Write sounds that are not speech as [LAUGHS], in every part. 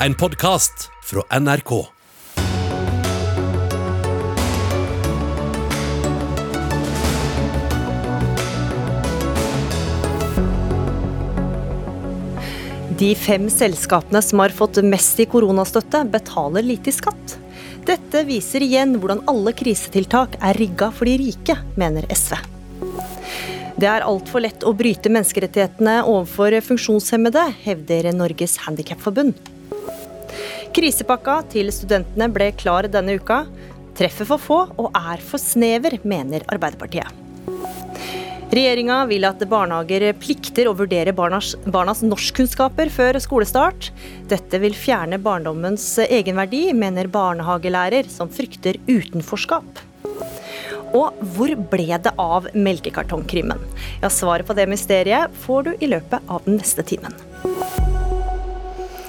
En podkast fra NRK. De fem selskapene som har fått mest i koronastøtte, betaler lite i skatt. Dette viser igjen hvordan alle krisetiltak er rigga for de rike, mener SV. Det er altfor lett å bryte menneskerettighetene overfor funksjonshemmede, hevder Norges Handikapforbund. Krisepakka til studentene ble klar denne uka. Treffer for få og er for snever, mener Arbeiderpartiet. Regjeringa vil at barnehager plikter å vurdere barnas, barnas norskkunnskaper før skolestart. Dette vil fjerne barndommens egenverdi, mener barnehagelærer, som frykter utenforskap. Og hvor ble det av melkekartongkrimmen? Ja, Svaret på det mysteriet får du i løpet av den neste timen.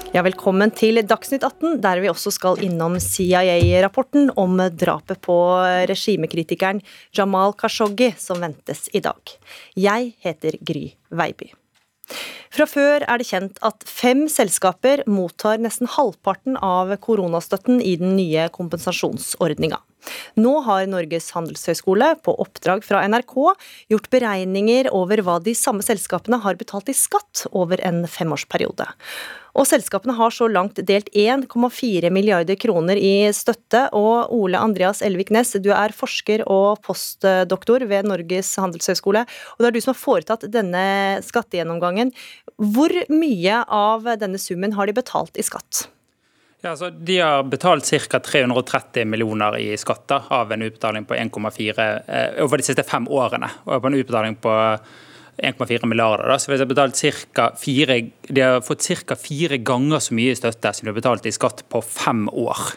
Ja, velkommen til Dagsnytt 18, der vi også skal innom CIA-rapporten om drapet på regimekritikeren Jamal Khashoggi, som ventes i dag. Jeg heter Gry Veiby. Fra før er det kjent at fem selskaper mottar nesten halvparten av koronastøtten i den nye kompensasjonsordninga. Nå har Norges handelshøyskole på oppdrag fra NRK gjort beregninger over hva de samme selskapene har betalt i skatt over en femårsperiode. Og selskapene har så langt delt 1,4 milliarder kroner i støtte. Og Ole Andreas Elvik Næss, du er forsker og postdoktor ved Norges handelshøyskole. Og det er du som har foretatt denne skattegjennomgangen. Hvor mye av denne summen har de betalt i skatt? Ja, altså, De har betalt ca. 330 millioner i skatter av en utbetaling på 1,4 eh, over de siste fem årene. Og på en utbetaling på 1,4 milliarder. Da. Så de har, fire, de har fått ca. fire ganger så mye i støtte som de har betalt i skatt på fem år.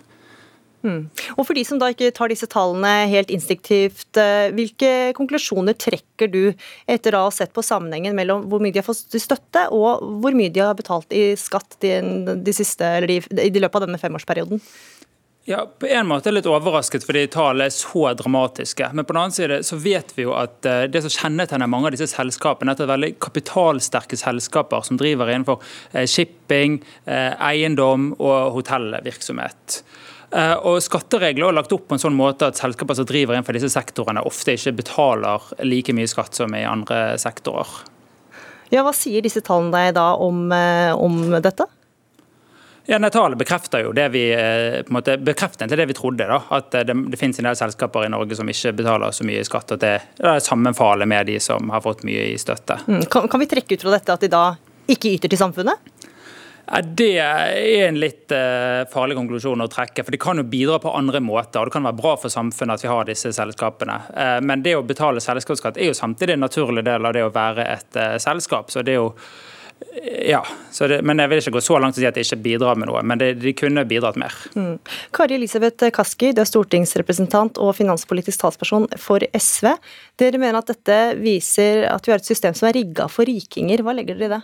Mm. Og For de som da ikke tar disse tallene helt instinktivt, eh, hvilke konklusjoner trekker du etter å ha sett på sammenhengen mellom hvor mye de har fått i støtte og hvor mye de har betalt i skatt i løpet av denne femårsperioden? Ja, På en måte er jeg litt overrasket fordi tallene er så dramatiske. Men på den annen side så vet vi jo at eh, det som kjennetegner mange av disse selskapene, er at det er veldig kapitalsterke selskaper som driver innenfor eh, shipping, eiendom og hotellvirksomhet. Eh, og Skatteregler er lagt opp på en sånn måte at selskaper som driver innenfor disse sektorene, ofte ikke betaler like mye skatt som i andre sektorer. Ja, Hva sier disse tallene deg da om, eh, om dette? Ja, Tallet bekrefter jo det vi eh, på en måte, bekrefter det vi trodde. da, At det, det finnes en del selskaper i Norge som ikke betaler så mye i skatt. At det, det sammenfaller med de som har fått mye i støtte. Mm. Kan, kan vi trekke ut fra dette at de da ikke yter til samfunnet? Det er en litt uh, farlig konklusjon å trekke. for Det kan jo bidra på andre måter. og Det kan være bra for samfunnet at vi har disse selskapene. Uh, men det å betale selskapsskatt er jo samtidig en naturlig del av det å være et uh, selskap. så det er jo ja, det, men Jeg vil ikke gå så langt å si at det ikke bidrar med noe, men det, de kunne bidratt mer. Mm. Kari Elisabeth Kaski, du er stortingsrepresentant og finanspolitisk talsperson for SV. Dere mener at dette viser at vi har et system som er rigga for rikinger. Hva legger dere i det?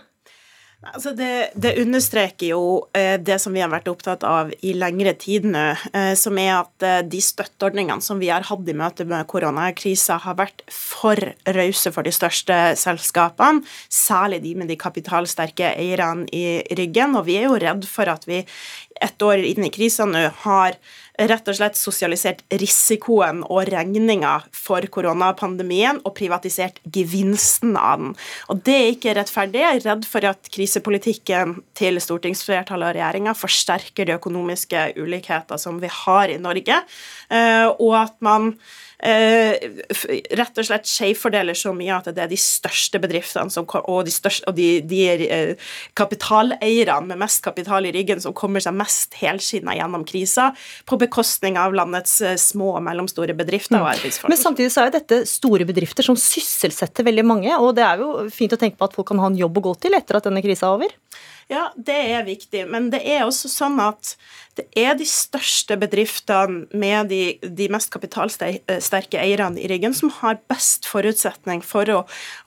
Altså det, det, understreker jo eh, det som vi har vært opptatt av i lengre tid nå, eh, som er at eh, de støtteordningene som vi har hatt i møte med koronakrisa, har vært for rause for de største selskapene, særlig de med de kapitalsterke eierne i ryggen. Og vi er jo redd for at vi et år inn i krisa nå har rett og slett sosialisert risikoen og regninga for koronapandemien og privatisert gevinsten av den. Og Det er ikke rettferdig. Jeg er redd for at krisepolitikken til stortingsflertallet og regjeringa forsterker de økonomiske ulikheter som vi har i Norge, eh, og at man rett og slett skjevfordeler så mye at det er de største bedriftene som, og de, største, og de, de eh, kapitaleierne med mest kapital i ryggen som kommer seg mest helskinna gjennom krisa, på bekostning av landets eh, små og mellomstore bedrifter og mm. arbeidsfolk. Men samtidig så er jo dette store bedrifter som sysselsetter veldig mange, og det er jo fint å tenke på at folk kan ha en jobb å gå til etter at denne krisa er over? Ja, det er viktig, men det er også sånn at det er de største bedriftene med de, de mest kapitalsterke eierne i ryggen som har best forutsetning for å,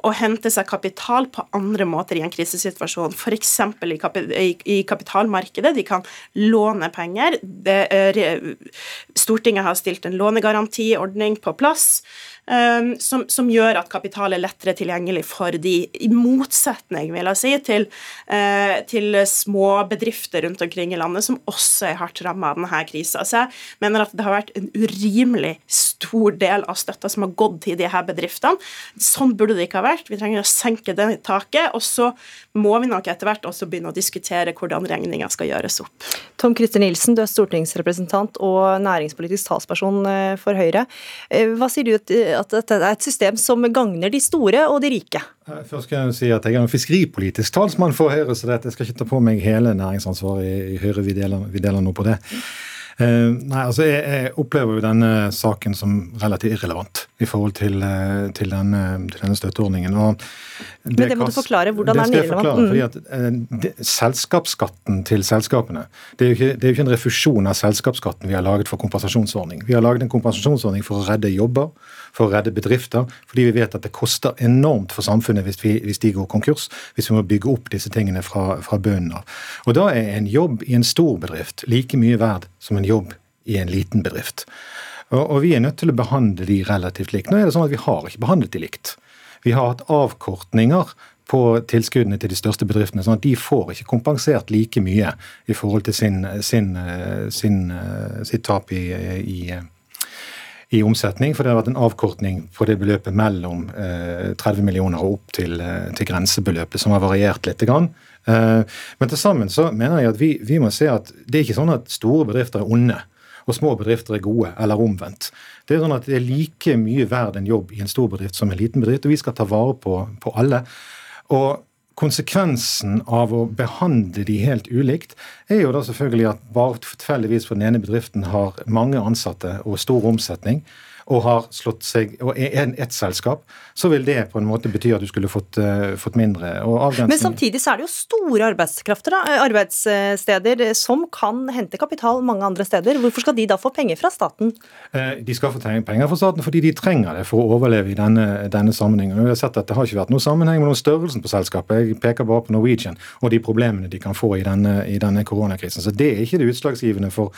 å, hente seg kapital på andre måter i en krisesituasjon. F.eks. I, i, kapitalmarkedet. De kan låne penger. Er, Stortinget har stilt en lånegarantiordning på plass. Um, som, som, gjør at kapital er lettere tilgjengelig for de, i motsetning vil jeg si, til, til små bedrifter rundt omkring i landet, som også er hardt rammet av denne krisa. Så jeg mener at det har vært en urimelig stor del av støtta som har gått til de her bedriftene. Sånn burde det ikke ha vært. Vi trenger å senke det taket. Og så må vi nok etter hvert også begynne å diskutere hvordan regninga skal gjøres opp. Tom Christer Nilsen, du er stortingsrepresentant og næringspolitisk talsperson eh, for Høyre. Eh, hva sier du at dette er et system som gagner de store og de rike? Eh, først skal jeg si at jeg er en fiskeripolitisk talsmann for Høyre, så jeg skal ikke ta på meg hele næringsansvaret i Høyre. Vi deler, vi deler noe på det. Uh, nei, altså jeg, jeg, opplever jo denne saken som relativt irrelevant i forhold til, til, denne, til denne, støtteordningen. Og det Men det må du forklare. Hvordan er den irrelevant? Mm. fordi at uh, Selskapsskatten til selskapene det er, jo ikke, det er jo ikke en refusjon av selskapsskatten vi har laget for kompensasjonsordning. Vi har laget en kompensasjonsordning for å redde jobber, for å redde bedrifter, fordi vi vet at det koster enormt for samfunnet hvis, vi, hvis de går konkurs, hvis vi må bygge opp disse tingene fra, fra bunnen av. Og da er en jobb i en stor bedrift like mye verd som en jobb i en liten bedrift. Og, og vi er nødt til å behandle de relativt likt. Nå er det sånn at vi har ikke behandlet de likt. Vi har hatt avkortninger på tilskuddene til de største bedriftene, sånn at de får ikke kompensert like mye i forhold til sin, sin, sin, sitt tap i, i, i, omsetning. For det har vært en avkortning på det beløpet mellom 30 millioner og opp til, til grensebeløpet, som har variert litt. Men til sammen så mener jeg at vi, vi må se at det er ikke sånn at store bedrifter er onde og små bedrifter er gode, eller omvendt. Det er sånn at det er like mye verd en jobb i en stor bedrift som en liten bedrift, og vi skal ta vare på, på alle. Og Konsekvensen av å behandle de helt ulikt, er jo da selvfølgelig at bare tilfeldigvis for den ene bedriften har mange ansatte og stor omsetning, og har slått seg, og er ett selskap, så vil det på en måte bety at du skulle fått, uh, fått mindre. Men samtidig så er det jo store arbeidskrafter, da, eh, arbeidssteder som kan hente kapital mange andre steder. Hvorfor skal de da få penger fra staten? De skal få penger fra staten fordi de trenger det for å overleve i denne, denne sammenhengen. Vi har sett at Det har ikke vært noen sammenheng mellom størrelsen på selskapet. Jeg peker bare på Norwegian og de problemene de kan få i denne, i denne koronakrisen. Så Det er ikke det utslagsgivende for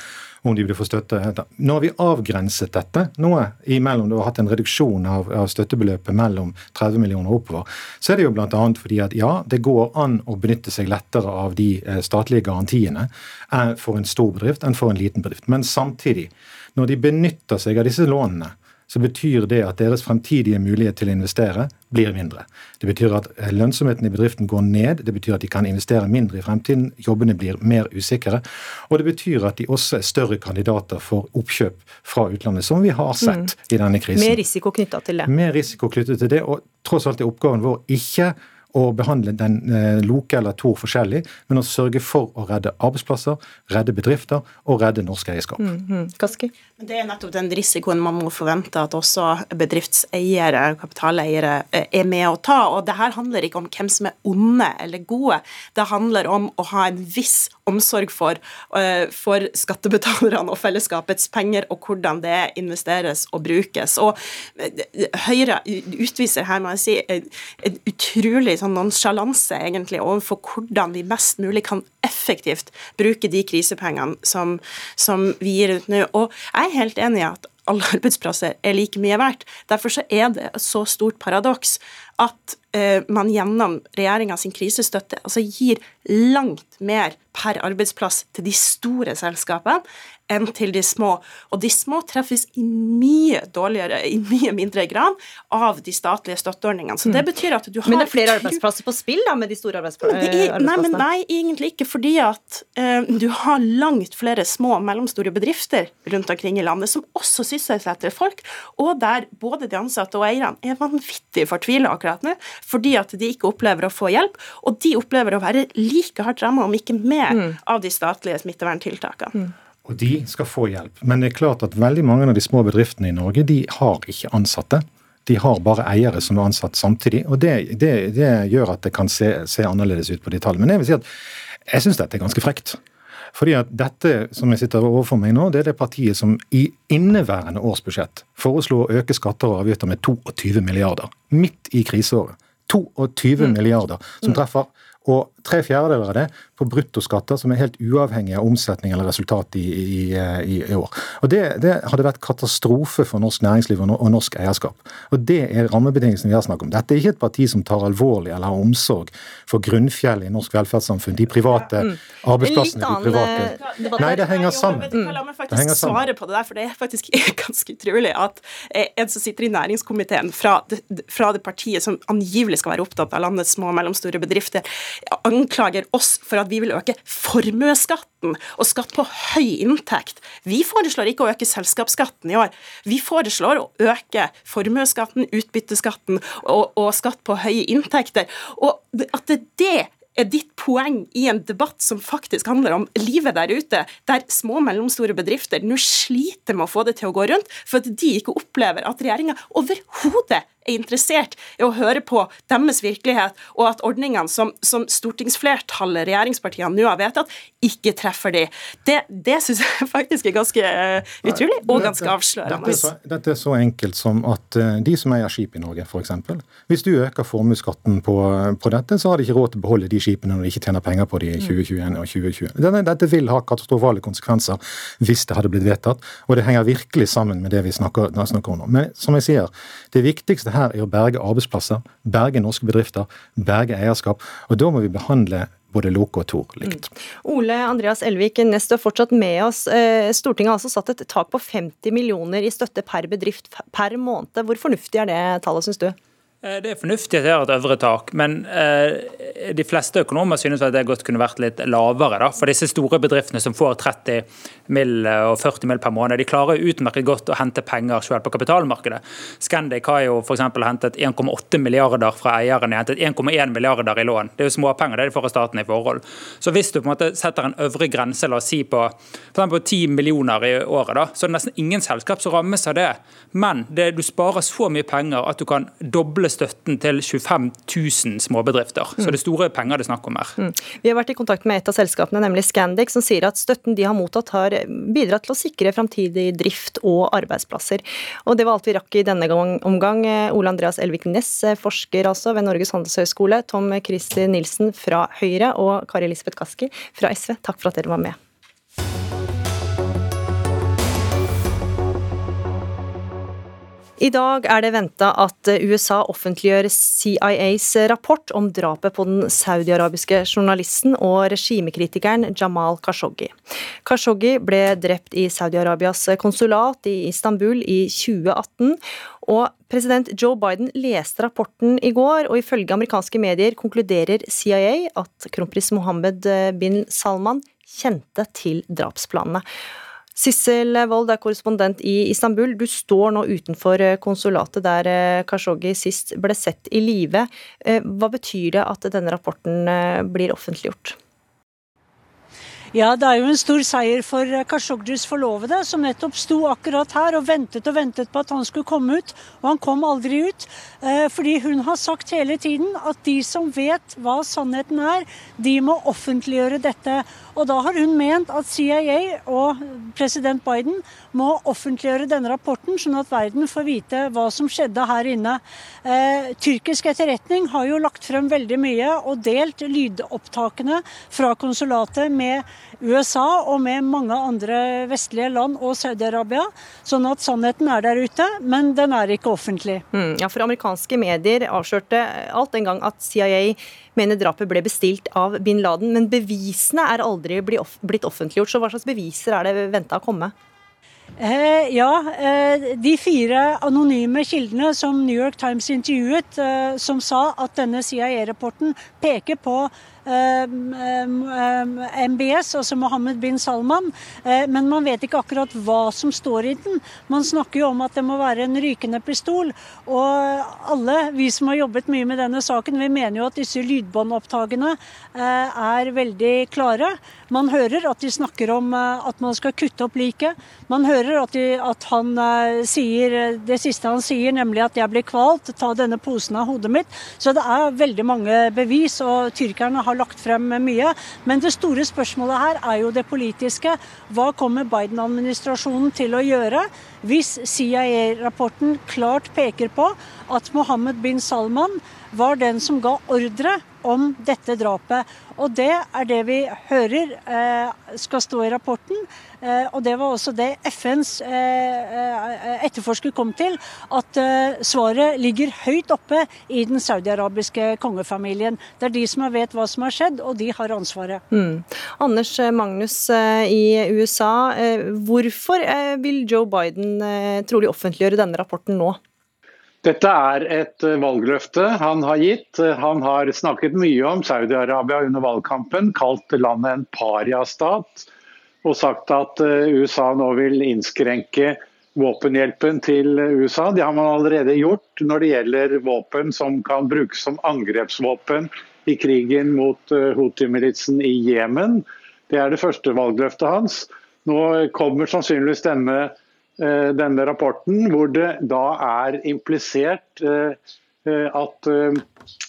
om de vil få støtte. Nå har vi avgrenset dette noe imellom du har hatt en reduksjon av, av støttebeløpet mellom 30 millioner og oppover. Så er det jo bl.a. fordi at ja, det går an å benytte seg lettere av de eh, statlige garantiene eh, for en stor bedrift enn for en liten bedrift. Men samtidig, når de benytter seg av disse lånene, så betyr det at deres fremtidige mulighet til å investere blir mindre. Det betyr at eh, lønnsomheten i bedriften går ned, det betyr at de kan investere mindre i fremtiden, jobbene blir mer usikre, og det betyr at de også er større kandidater for oppkjøp fra utlandet, som vi har sett mm. i denne krisen. Mer risiko knytta til det. Mer risiko knyttet til det, og tross alt er oppgaven vår ikke å behandle den eh, Loke eller Tor forskjellig, men å sørge for å redde arbeidsplasser, redde bedrifter og redde norsk eierskap. Mm, mm. Det er nettopp den risikoen man må forvente at også bedriftseiere, kapitaleiere, eh, er med å ta. Og det her handler ikke om hvem som er onde eller gode. Det handler om å ha en viss omsorg for, uh, for skattebetalerne og fellesskapets penger, og hvordan det investeres og brukes. Og Høyre utviser her, må jeg si, en utrolig sånn nonsjalanse egentlig overfor hvordan vi mest mulig kan effektivt bruke de krisepengene som, som vi gir ut nå. Og jeg er helt enig i at alle arbeidsplasser er like mye verdt. Derfor så er det et så stort paradoks at uh, man gjennom regjeringa sin krisestøtte altså gir langt mer per arbeidsplass til de store selskapene enn til de små. Og de små treffes i mye dårligere, i mye mindre grad av de statlige støtteordningene. Så det mm. betyr at du har Men det er flere arbeidsplasser på spill da, med de store arbeidsplassene? Nei, men nei, egentlig ikke. Fordi at uh, du har langt flere små og mellomstore bedrifter rundt omkring i landet som også sysselsetter folk, og der både de ansatte og eierne er vanvittig fortvila akkurat nå, fordi at de ikke opplever å få hjelp, og de opplever å være like hardt ramma, om ikke mer, mm. av de statlige smitteverntiltakene. Mm. Og de skal få hjelp. Men det er klart at veldig mange av de små bedriftene i Norge de har ikke ansatte. De har bare eiere som er ansatt samtidig. Og det, det, det gjør at det kan se, se, annerledes ut på de tallene. Men jeg vil si at jeg syns dette er ganske frekt. Fordi at dette som jeg sitter overfor meg nå, det er det partiet som i inneværende års budsjett foreslo å øke skatter og avgifter med 22 milliarder. Midt i kriseåret. 22 mm. milliarder som treffer og tre fjerdedeler av det på bruttoskatter som er helt uavhengig av omsetning eller resultat i, i, i, i år. Og det, det, hadde vært katastrofe for norsk næringsliv og, og norsk eierskap. Og det er rammebetingelsene vi har snakket om. Dette er ikke et parti som tar alvorlig eller har omsorg for grunnfjellet i norsk velferdssamfunn. De private mm. arbeidsplassene. de private... Eh, Nei, det henger sammen. La meg faktisk svare på det der, for det er faktisk [LAUGHS] ganske utrolig at en som sitter i næringskomiteen fra, fra det partiet som angivelig skal være opptatt av landets små og mellomstore bedrifter, anklager oss for at vi vil øke formuesskatten og skatt på høy inntekt. Vi foreslår ikke å øke selskapsskatten i år. Vi foreslår å øke formuesskatten, utbytteskatten og, og skatt på høye inntekter. Og at det er det er ditt poeng i en debatt som faktisk handler om livet der ute, der små og mellomstore bedrifter nå sliter med å få det til å gå rundt, for at de ikke opplever at regjeringa overhodet er interessert i å høre på deres virkelighet, og at ordningene som, som stortingsflertallet, regjeringspartiene, nå har vedtatt, ikke treffer de. Det, det syns jeg [LAUGHS] faktisk er ganske uh, utrolig, og ganske avslørende. Dette er, så, dette er så enkelt som at uh, de som eier skip i Norge, f.eks. Hvis du øker formuesskatten på, på, dette, så har de ikke råd til å beholde de skipene når de ikke tjener penger på de i 2021 og 2020. Denne, dette vil ha katastrofale konsekvenser hvis det hadde blitt vedtatt, og det henger virkelig sammen med det vi snakker, snakker om nå. Men som jeg sier, det viktigste her er å berge arbeidsplasser, berge norske bedrifter, berge eierskap. Og da må vi behandle både Loke og Tor likt. Mm. Ole Andreas Elvik, Nest er fortsatt med oss. Eh, Stortinget har altså satt et tak på 50 millioner i støtte per bedrift per måned. Hvor fornuftig er det tallet, syns du? Eh, det er fornuftig at det er et øvre tak, men eh, de fleste økonomer synes at det godt kunne vært litt lavere. Da. For disse store bedriftene som får 30 mill. og 40 mill. per måned, de klarer utmerket godt å hente penger selv på kapitalmarkedet. Scandic har jo f.eks. hentet 1,8 milliarder fra eieren, de har hentet 1,1 milliarder i lån. Det er jo småpenger det de får av staten i forhold. Så hvis du på en måte setter en øvre grense, la oss si på, f.eks. 10 millioner i året, da, så er det nesten ingen selskap som rammes av det. Men det, du sparer så mye penger at du kan doble støtten til 25 000 småbedrifter. Så det er store penger det er snakk om her. Mm. Vi har vært i kontakt med et av selskapene, nemlig Scandic, som sier at støtten de har mottatt har bidratt til å sikre framtidig drift og arbeidsplasser. Og det var alt vi rakk i denne omgang. Ole Andreas Elvik Næss, forsker altså ved Norges handelshøyskole, Tom Christer Nilsen fra Høyre og Kari Elisabeth Kaski fra SV, takk for at dere var med. I dag er det venta at USA offentliggjør CIAs rapport om drapet på den saudiarabiske journalisten og regimekritikeren Jamal Khashoggi. Khashoggi ble drept i Saudi-Arabias konsulat i Istanbul i 2018. Og president Joe Biden leste rapporten i går, og ifølge amerikanske medier konkluderer CIA at kronprins Mohammed bin Salman kjente til drapsplanene. Sissel Wold er korrespondent i Istanbul. Du står nå utenfor eh, konsulatet der Kashoggi Khashoggi sist ble sett i live. Eh, hva betyr det at denne rapporten blir offentliggjort? Ja, det er jo en stor seier for Khashoggis forlovede, som nettopp sto akkurat her og ventet og ventet på at han skulle komme ut, og han kom aldri ut. Fordi hun har sagt hele tiden at de som vet hva sannheten er, de må offentliggjøre dette. Og da har hun ment at CIA og president Biden må offentliggjøre denne rapporten, sånn at verden får vite hva som skjedde her inne. Eh, tyrkisk etterretning har jo lagt frem veldig mye og delt lydopptakene fra konsulatet med USA og med mange andre vestlige land og Saudi-Arabia, sånn at sannheten er der ute, men den er ikke offentlig. Mm, ja, for amerikanske medier avslørte alt en gang at CIA mener drapet ble bestilt av bin Laden, men bevisene er aldri blitt offentliggjort. Så hva slags beviser er det venta å komme? Eh, ja, eh, de fire anonyme kildene som New York Times intervjuet, eh, som sa at denne CIA-rapporten peker på MBS, altså Mohammed bin Salman. Eh, men man vet ikke akkurat hva som står i den. Man snakker jo om at det må være en rykende pistol. Og alle vi som har jobbet mye med denne saken, vi mener jo at disse lydbåndopptakene eh, er veldig klare. Man hører at de snakker om eh, at man skal kutte opp liket. Man hører at, de, at han sier det siste han sier, nemlig at jeg blir kvalt, ta denne posen av hodet mitt. Så det er veldig mange bevis, og tyrkerne har har lagt frem mye. Men det store spørsmålet her er jo det politiske. Hva kommer Biden-administrasjonen til å gjøre hvis CIA-rapporten klart peker på at Mohammed bin Salman var den som ga ordre om dette drapet. Og det er det vi hører eh, skal stå i rapporten. Eh, og det var også det FNs etterforsker kom til, at svaret ligger høyt oppe i den saudiarabiske kongefamilien. Det er de som vet hva som har skjedd, og de har ansvaret. Mm. Anders Magnus i USA, hvorfor vil Joe Biden trolig offentliggjøre denne rapporten nå? Dette er et eh, valgløfte han har gitt. Han har snakket mye om Saudi-Arabia under valgkampen, kalt landet en pariastat. Og sagt at eh, USA nå vil innskrenke våpenhjelpen til USA. Det har man allerede gjort når det gjelder våpen som kan brukes som angrepsvåpen i krigen mot eh, Houthi-militsen i Jemen. Det er det første valgløftet hans. Nå kommer sannsynligvis denne Eh, denne rapporten, hvor det da er implisert eh, eh, at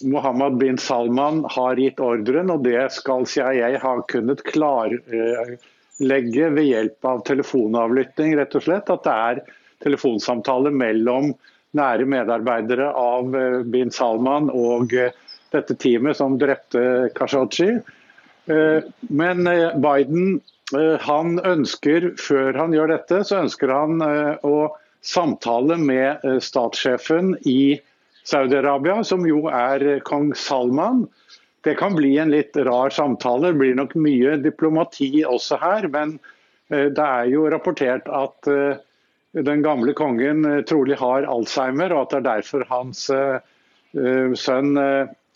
Mohammed bin Salman har gitt ordren, og det skal CIA ha kunnet klarlegge ved hjelp av telefonavlytting, rett og slett. At det er telefonsamtaler mellom nære medarbeidere av bin Salman og dette teamet som drepte Khashoggi. Men Biden Eh, han ønsker, Før han gjør dette, så ønsker han eh, å samtale med eh, statssjefen i Saudi-Arabia, som jo er kong Salman. Det kan bli en litt rar samtale. Det blir nok mye diplomati også her. Men det er jo rapportert at den gamle kongen trolig har Alzheimer, og at det er derfor hans sønn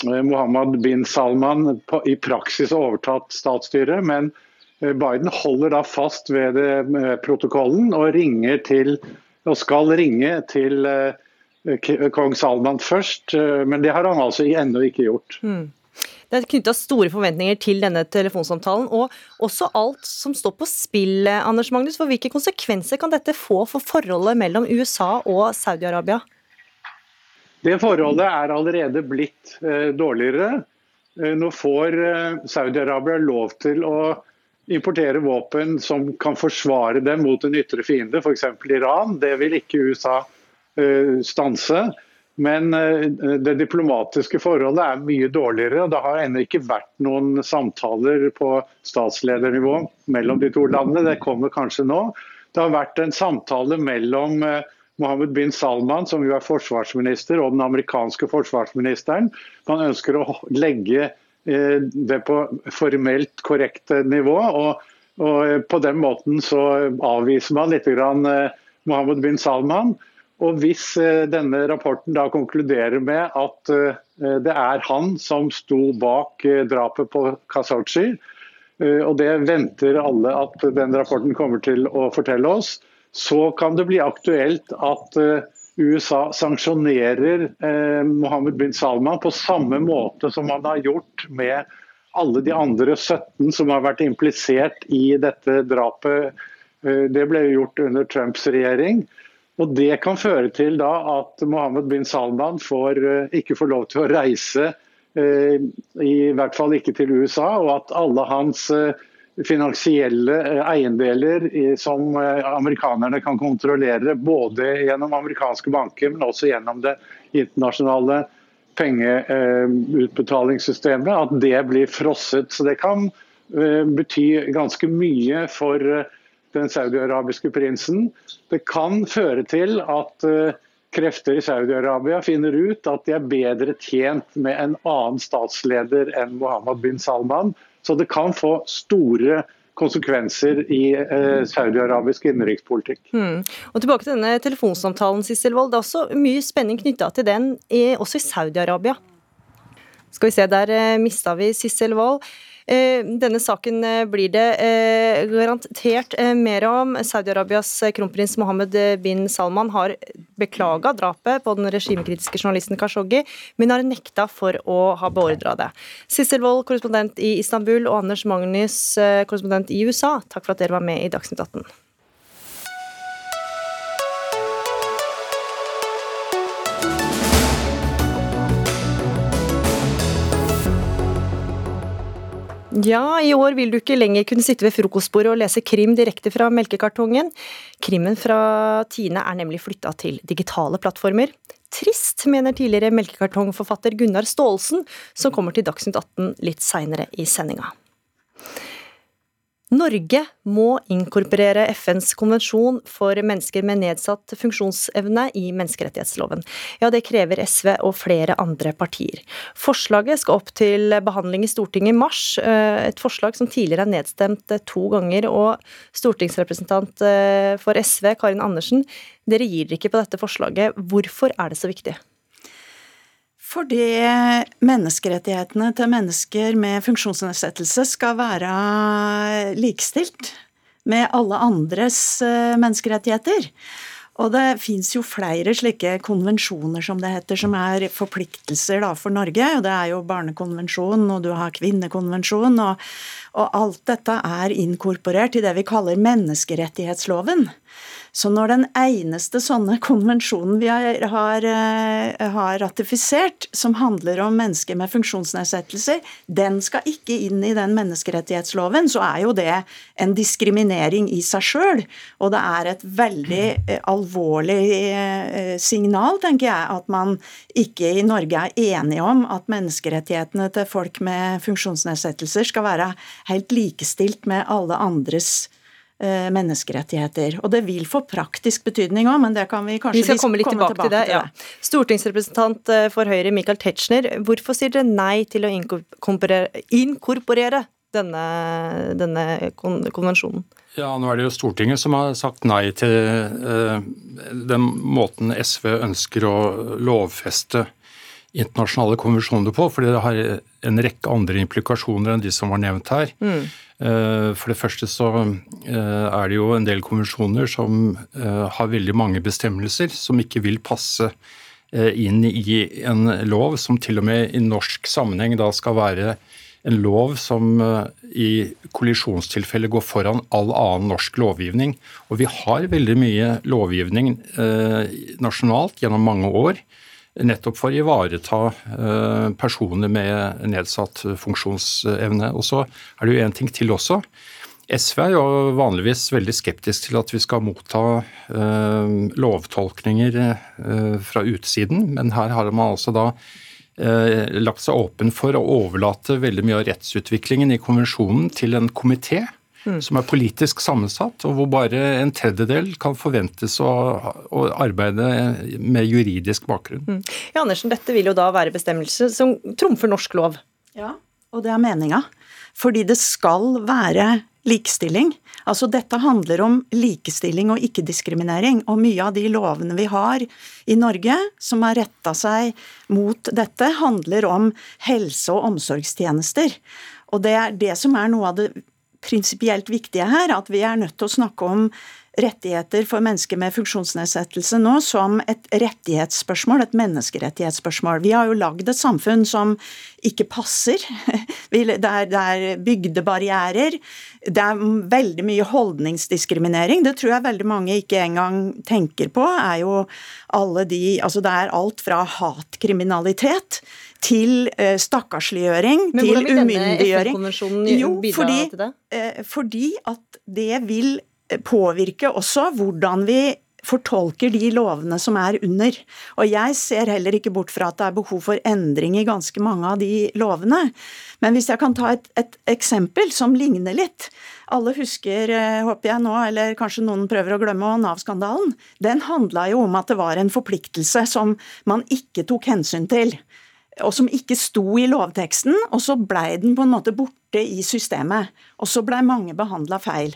Mohammed bin Salman i praksis har overtatt statsstyret. men Eh, Biden holder da fast ved det, eh, protokollen og, til, og skal ringe til uh, kong Salman først. Men det har han altså ennå ikke gjort. Mm. Det er knytta store forventninger til denne telefonsamtalen, og også alt som står på spill. Anders Magnus, for Hvilke konsekvenser kan dette få for forholdet mellom USA og Saudi-Arabia? Det forholdet er allerede blitt eh, dårligere. Eh, nå får eh, Saudi-Arabia lov til å importere våpen som kan forsvare dem mot en ytre fiende, f.eks. Iran. Det vil ikke USA uh, stanse. Men uh, det diplomatiske forholdet er mye dårligere. og Det har ennå ikke vært noen samtaler på statsledernivå mellom de to landene. Det kommer kanskje nå. Det har vært en samtale mellom uh, Mohammed bin Salman, som jo er forsvarsminister, og den amerikanske forsvarsministeren. Man ønsker å legge Eh, det på formelt korrekt nivå. Og, og på den måten så avviser man litt grann eh, Mohammed bin Salman. Og Hvis eh, denne rapporten da konkluderer med at det er han som sto bak drapet på Khashoggi, og det venter alle at den rapporten kommer til å fortelle oss, så kan det bli aktuelt at USA sanksjonerer eh, Mohammed bin Salman på samme måte som han har gjort med alle de andre 17 som har vært implisert i dette drapet. Eh, det ble gjort under Trumps regjering. Og Det kan føre til da at Mohammed bin Salman får, eh, ikke får lov til å reise, eh, i hvert fall ikke til USA, og at alle hans eh, finansielle eh, eiendeler som eh, amerikanerne kan kontrollere, både gjennom amerikanske banker, men også gjennom det internasjonale pengeutbetalingssystemet, at det blir frosset. Så det kan eh, bety ganske mye for den saudiarabiske prinsen. Det kan føre til at krefter i Saudi-Arabia finner ut at de er bedre tjent med en annen statsleder enn Mohammed bin Salman, så det kan få store konsekvenser i eh, saudi-arabisk innenrikspolitikk. Mm. Og Tilbake til denne telefonsamtalen, Sissel Wold. Det er også mye spenning knytta til den, også i Saudi-Arabia. Skal vi se, der eh, mista vi Sissel Wold. Eh, denne saken eh, blir det eh, garantert mer om. Saudi-Arabias kronprins Mohammed bin Salman har beklaga drapet på den regimekritiske journalisten Khashoggi, men har nekta for å ha beordra det. Sissel Wold, korrespondent i Istanbul, og Anders Magnus, korrespondent i USA, takk for at dere var med i Dagsnytt 18. Ja, i år vil du ikke lenger kunne sitte ved frokostbordet og lese krim direkte fra melkekartongen. Krimmen fra Tine er nemlig flytta til digitale plattformer. Trist, mener tidligere melkekartongforfatter Gunnar Staalesen, som kommer til Dagsnytt 18 litt seinere i sendinga. Norge må inkorporere FNs konvensjon for mennesker med nedsatt funksjonsevne i menneskerettighetsloven. Ja, det krever SV og flere andre partier. Forslaget skal opp til behandling i Stortinget i mars, eh, et forslag som tidligere er nedstemt eh, to ganger. Og stortingsrepresentant eh, for SV, Karin Andersen, dere gir dere ikke på dette forslaget. Hvorfor er det så viktig? Fordi menneskerettighetene til mennesker med funksjonsnedsettelse skal være likestilt med alle andres eh, menneskerettigheter. Og det fins jo flere slike konvensjoner, som det heter, som er forpliktelser da, for Norge. Og det er jo barnekonvensjonen, og du har kvinnekonvensjonen. Og, og alt dette er inkorporert i det vi kaller menneskerettighetsloven. Så når den eneste sånne [LAUGHS] konvensjonen vi har, har, eh, har, ratifisert, som handler om mennesker med funksjonsnedsettelser, den skal ikke inn i den menneskerettighetsloven, så er jo det en diskriminering i seg sjøl. Og det er et veldig eh, alvorlig eh, signal, tenker jeg, at man ikke i Norge er enige om at menneskerettighetene til folk med funksjonsnedsettelser skal være helt likestilt med alle andres Eh, menneskerettigheter. Og det vil få praktisk betydning òg, men det kan vi kanskje vi skal komme litt komme tilbake, tilbake, til det. Ja. Stortingsrepresentant eh, for Høyre Michael Tetzschner, hvorfor sier dere nei til å inkorporere, inkorporere denne, denne konvensjonen? Ja, nå er det jo Stortinget som har sagt nei til uh, den måten SV ønsker å lovfeste internasjonale konvensjoner på, fordi det har en rekke andre implikasjoner enn de som var nevnt her. Mm. Eh, for det første så eh, er det jo en del konvensjoner som eh, har veldig mange bestemmelser som ikke vil passe inn i en lov som til og med i norsk sammenheng da skal være en lov som i kollisjonstilfelle går foran all annen norsk lovgivning. Og vi har veldig mye lovgivning nasjonalt gjennom mange år nettopp for å ivareta eh, personer med nedsatt funksjonsevne. Og så er det jo en ting til også. SV er jo vanligvis veldig skeptisk til at vi skal motta eh, lovtolkninger eh, fra utsiden, men her har man altså da lagt seg åpen for å overlate veldig mye av rettsutviklingen i konvensjonen til en komité mm. som er politisk sammensatt, og hvor bare en tredjedel kan forventes å, å arbeide med juridisk bakgrunn. Mm. Ja, Andersen, dette vil jo da være bestemmelser som trumfer norsk lov? Ja, og det er meninga. Fordi det skal være likestilling. Altså Dette handler om likestilling og ikke-diskriminering. Og mye av de lovene vi har i Norge som har retta seg mot dette, handler om helse- og omsorgstjenester. Og det er det som er noe av det prinsipielt viktige her, at vi er nødt til å snakke om rettigheter for mennesker med funksjonsnedsettelse nå som et rettighetsspørsmål, et menneskerettighetsspørsmål. Vi har jo lagd et samfunn som ikke passer. [LAUGHS] Det er bygdebarrierer. Det er veldig mye holdningsdiskriminering. Det tror jeg veldig mange ikke engang tenker på. Er jo alle de, altså det er alt fra hatkriminalitet til uh, stakkarsliggjøring, til umyndiggjøring. Men hvordan vil denne FN-konvensjonen bidra fordi, til det? Uh, fordi at det vil påvirke også hvordan vi fortolker de lovene som er under. Og jeg ser heller ikke bort fra at det er behov for endring i ganske mange av de lovene. Men hvis jeg kan ta et, et eksempel som ligner litt. Alle husker, eh, håper jeg nå, eller kanskje noen prøver å glemme, Nav-skandalen. Den handla jo om at det var en forpliktelse som man ikke tok hensyn til og som ikke sto i lovteksten, og så blei den på en måte borte i systemet. Og så blei mange behandla feil.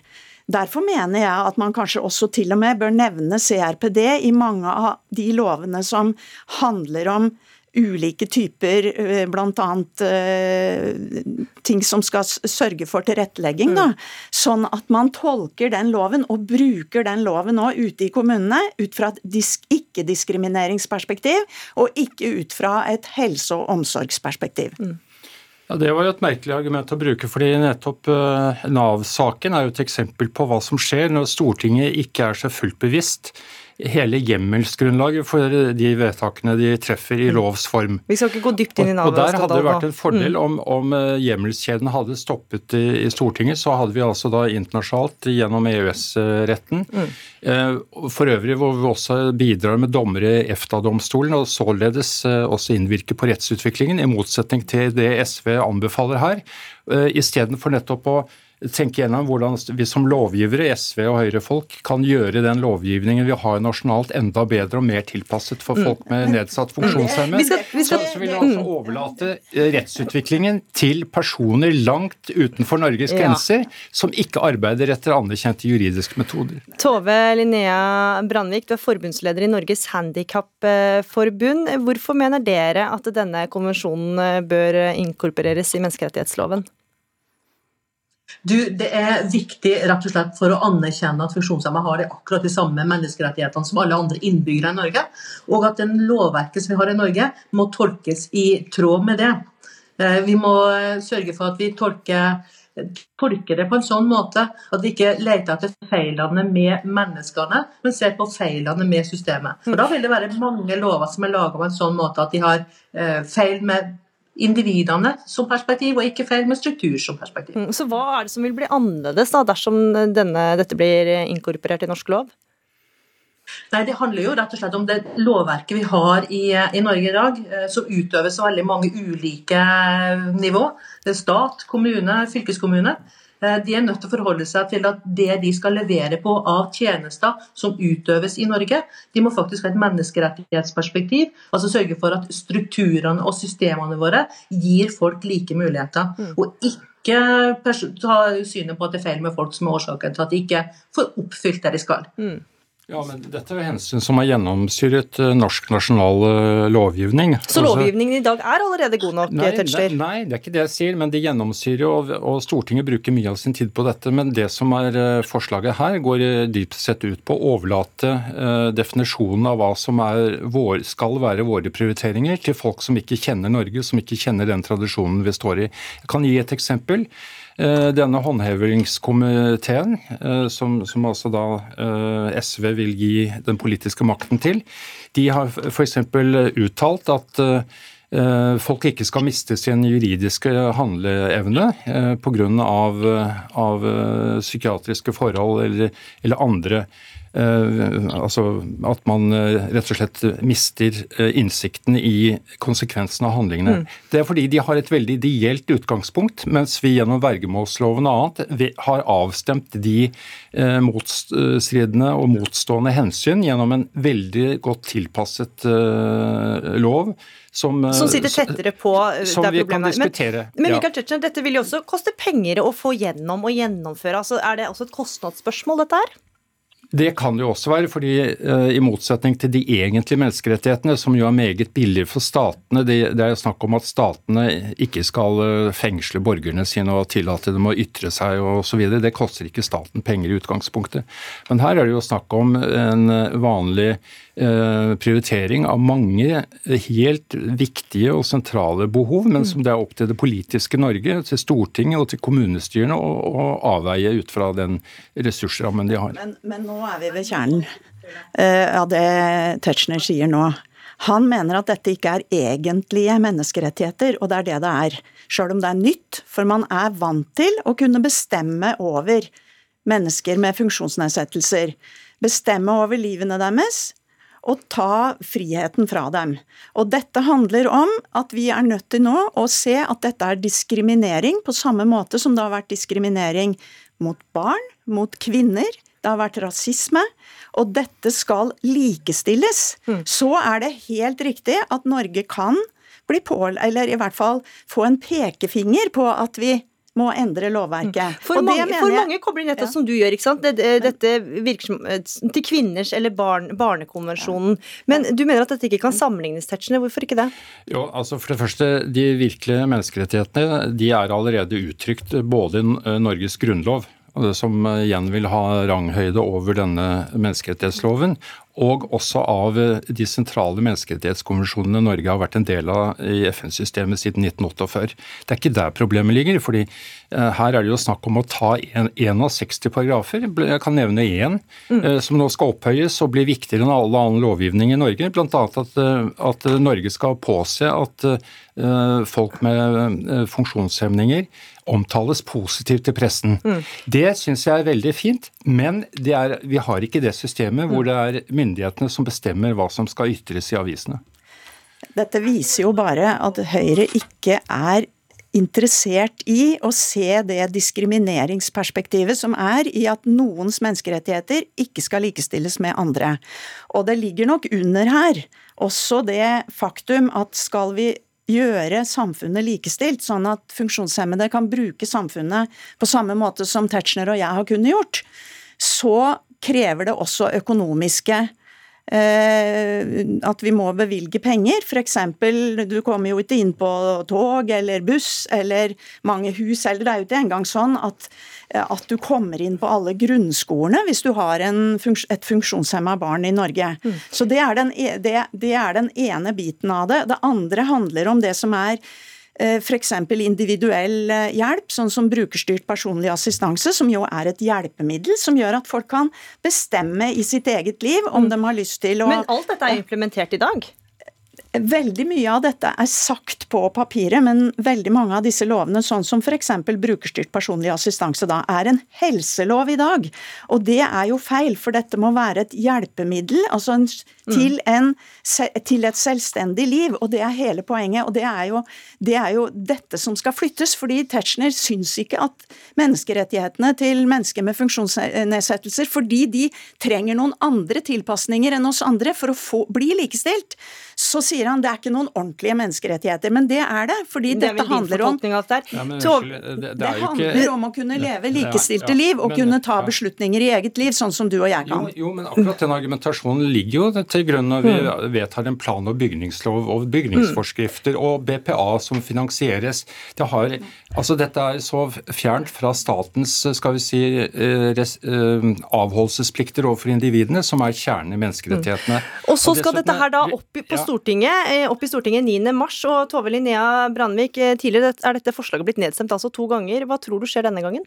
Derfor mener jeg at man kanskje også til og med bør nevne CRPD i mange av de lovene som handler om ulike typer, eh, bl.a. Uh, ting som skal sørge for tilrettelegging. Da. Mm. Sånn at man tolker den loven, og bruker den loven nå ute i kommunene ut fra et ikke-diskrimineringsperspektiv, og ikke ut fra et helse- og omsorgsperspektiv. Mm. Ja, Det var jo et merkelig argument å bruke, fordi nettopp uh, Nav-saken er jo et eksempel på hva som skjer når Stortinget ikke er seg fullt bevisst hele hjemmelsgrunnlaget for de vedtakene de treffer i lovs form. Vi skal ikke gå dypt inn i Og, og der hadde det vært en Mm. fordel om, om eh, hjemmelskjeden hadde stoppet i, i Stortinget. Så hadde vi altså da internasjonalt gjennom EØS-retten. mm. For øvrig hvor vi også bidrar med dommere i EFTA-domstolen, og således eh, også innvirker på rettsutviklingen, i motsetning til det SV anbefaler her. eh, Istedenfor nettopp å tenke gjennom hvordan vi som lovgivere, SV og Høyre-folk, kan gjøre den lovgivningen vi har nasjonalt enda bedre og mer tilpasset for folk med nedsatt funksjonsevne. Vi skal- vi skal- Så, så vil jeg altså overlate eh, rettsutviklingen til personer langt utenfor Norges Ja. grenser, som ikke arbeider etter anerkjente juridiske metoder. Tove Linnea Brandvik, du er forbundsleder i Norges Handikapforbund. Hvorfor mener dere at denne konvensjonen bør inkorporeres i menneskerettighetsloven? Du, Det er viktig rett og slett for å anerkjenne at funksjonshemmede har de akkurat de samme menneskerettighetene som alle andre innbyggere i Norge, og at den lovverket som vi har i Norge, må tolkes i tråd med det. Eh, Vi må sørge for at vi tolker, tolker det på en sånn måte at vi ikke leter etter feilene med menneskene, men ser på feilene med systemet. For Da vil det være mange lover som er laga på en sånn måte at de har eh, feil med individene som perspektiv, og ikke feil med struktur som perspektiv. Mm, Så hva er det som vil bli annerledes da, dersom denne, dette blir inkorporert i norsk lov? Nei, Det handler jo rett og slett om det lovverket vi har i, i Norge i dag, eh, som utøves av veldig mange ulike nivå. Det er stat, kommune, fylkeskommune. Eh, De er nødt til å forholde seg til at det de skal levere på av tjenester som utøves i Norge, de må faktisk ha et menneskerettighetsperspektiv. Altså sørge for at strukturene og systemene våre gir folk like muligheter. Og ikke ikke ta synet på at det er feil med folk som er årsaken til at de ikke får oppfylt det de skal. Ja, men Dette er jo hensyn som har gjennomsyret eh, norsk nasjonal eh, lovgivning. Så Altså- lovgivningen i dag er allerede god nok, Nei, Tetzschner? nei, nei, det er ikke det jeg sier, men det gjennomsyrer, og, og Stortinget bruker mye av sin tid på dette. Men det som er eh, forslaget her, går dypt sett ut på å overlate eh, definisjonen av hva som er vår, skal være våre prioriteringer, til folk som ikke kjenner Norge, som ikke kjenner den tradisjonen vi står i. Jeg kan gi et eksempel. Eh, Denne håndhevingskomiteen, eh, som, som altså da eh, SV vil gi den politiske makten til, de har f.eks. uttalt at folk ikke skal miste sin juridiske handleevne pga. Av, av psykiatriske forhold eller, eller andre altså at man eh, rett og slett mister eh, innsikten i konsekvensene av handlingene. Det er fordi de har et veldig ideelt utgangspunkt, mens vi gjennom vergemålsloven og annet har avstemt de eh, motstridende og motstående hensyn gjennom en veldig godt tilpasset eh, lov. Som, eh, Som sitter tettere på eh, som der vi kan problemet er. diskutere. Men, men. Michael Tetzschner, dette vil jo også koste penger å få gjennom og gjennomføre. Altså, er det også et kostnadsspørsmål, dette her? Det kan det jo også være, fordi eh, i motsetning til de egentlige menneskerettighetene, som jo er meget billige for statene, det, er jo snakk om at statene ikke skal eh, fengsle borgerne sine og tillate dem å ytre seg osv. Det koster ikke staten penger i utgangspunktet. Men her er det jo snakk om en vanlig eh, prioritering av mange helt viktige og sentrale behov, men som det er opp til det politiske Norge, til Stortinget og til kommunestyrene å avveie ut fra den ressursrammen de har. Men, men nå er vi ved kjernen eh, av det Tetzschner sier nå. Han mener at dette ikke er egentlige menneskerettigheter, og det er det det er. Sjøl om det er nytt, for man er vant til å kunne bestemme over mennesker med funksjonsnedsettelser. Bestemme over livene deres og ta friheten fra dem. Og dette handler om at vi er nødt til nå å se at dette er diskriminering, på samme måte som det har vært diskriminering mot barn, mot kvinner. Det har vært rasisme, og dette skal likestilles. Så er det helt riktig at Norge kan bli på, eller i hvert fall få en pekefinger på at vi må endre lovverket. For, Og det mange, mener for jeg- mange kobler nettopp Ja. som du gjør, ikke sant? Det, det, dette virker som eh, til kvinners eller barn, barnekonvensjonen. Men du mener at dette ikke kan sammenlignes, Tetzschner. Hvorfor ikke det? Jo, altså For det første, de virkelige menneskerettighetene de er allerede uttrykt både i eh, Norges grunnlov, som eh, igjen vil ha ranghøyde over denne menneskerettighetsloven, og også av eh, de sentrale menneskerettighetskonvensjonene Norge har vært en del av i FN-systemet siden 1948. Det er ikke der problemet ligger. fordi eh, her er det jo snakk om å ta én av 60 paragrafer. Jeg kan nevne én mm. Eh, som nå skal opphøyes og bli viktigere enn all annen lovgivning i Norge. Bl.a. At, at Norge skal påse at folk med funksjonshemninger omtales positivt til pressen. Mm. Det syns jeg er veldig fint, men er, vi har ikke det systemet hvor det er myndighetene som bestemmer hva som skal ytres i avisene. Dette viser jo bare at Høyre ikke er interessert i å se det diskrimineringsperspektivet som er i at noens menneskerettigheter ikke skal likestilles med andre. Og det ligger nok under her også det faktum at skal vi gjøre samfunnet likestilt, sånn at funksjonshemmede kan bruke samfunnet på samme måte som Tetzschner og jeg har kunnet gjort, så krever det også økonomiske Eh, at vi må bevilge penger. F.eks. du kommer jo ikke inn på tog eller buss eller mange hus, eller det er jo ikke engang sånn at, at du kommer inn på alle grunnskolene hvis du har en, et funksjonshemma barn i Norge. Mm. Så det er, den, e, det, det er den ene biten av det. Det andre handler om det som er F.eks. individuell eh, hjelp, sånn som brukerstyrt personlig assistanse, som jo er et hjelpemiddel som gjør at folk kan bestemme i sitt eget liv om mm. de har lyst til å Men alt dette er implementert i dag? Veldig mye av dette er sagt på papiret, men veldig mange av disse lovene, sånn som f.eks. brukerstyrt personlig assistanse, da, er en helselov i dag. Og det er jo feil, for dette må være et hjelpemiddel altså en, til, mm. en, til, et selvstendig liv. Og det er hele poenget. Og det er, jo, det er jo dette som skal flyttes, fordi Tetzschner syns ikke at menneskerettighetene til mennesker med funksjonsnedsettelser, fordi de trenger noen andre tilpasninger enn oss andre for å få, bli likestilt så sier han det er ikke noen ordentlige menneskerettigheter. Men det er det, fordi det dette handler om ja, men, det, det, handler ikke, om å kunne leve likestilte ja, liv og men, kunne ta beslutninger i eget liv, sånn som du og jeg kan. Jo, jo, men akkurat den argumentasjonen ligger jo til grunn når vi mm. vedtar en plan- og bygningslov og bygningsforskrifter og BPA som finansieres. Det har, altså Dette er så fjernt fra statens skal vi si, eh, res, eh, avholdelsesplikter overfor individene, som er kjernen i menneskerettighetene. Mm. Og så skal dette her da opp på ja. Stortinget, eh, opp i Stortinget 9. mars, og Tove Linnea Brandvik, eh, tidligere er dette forslaget blitt nedstemt altså to ganger. Hva tror du skjer denne gangen?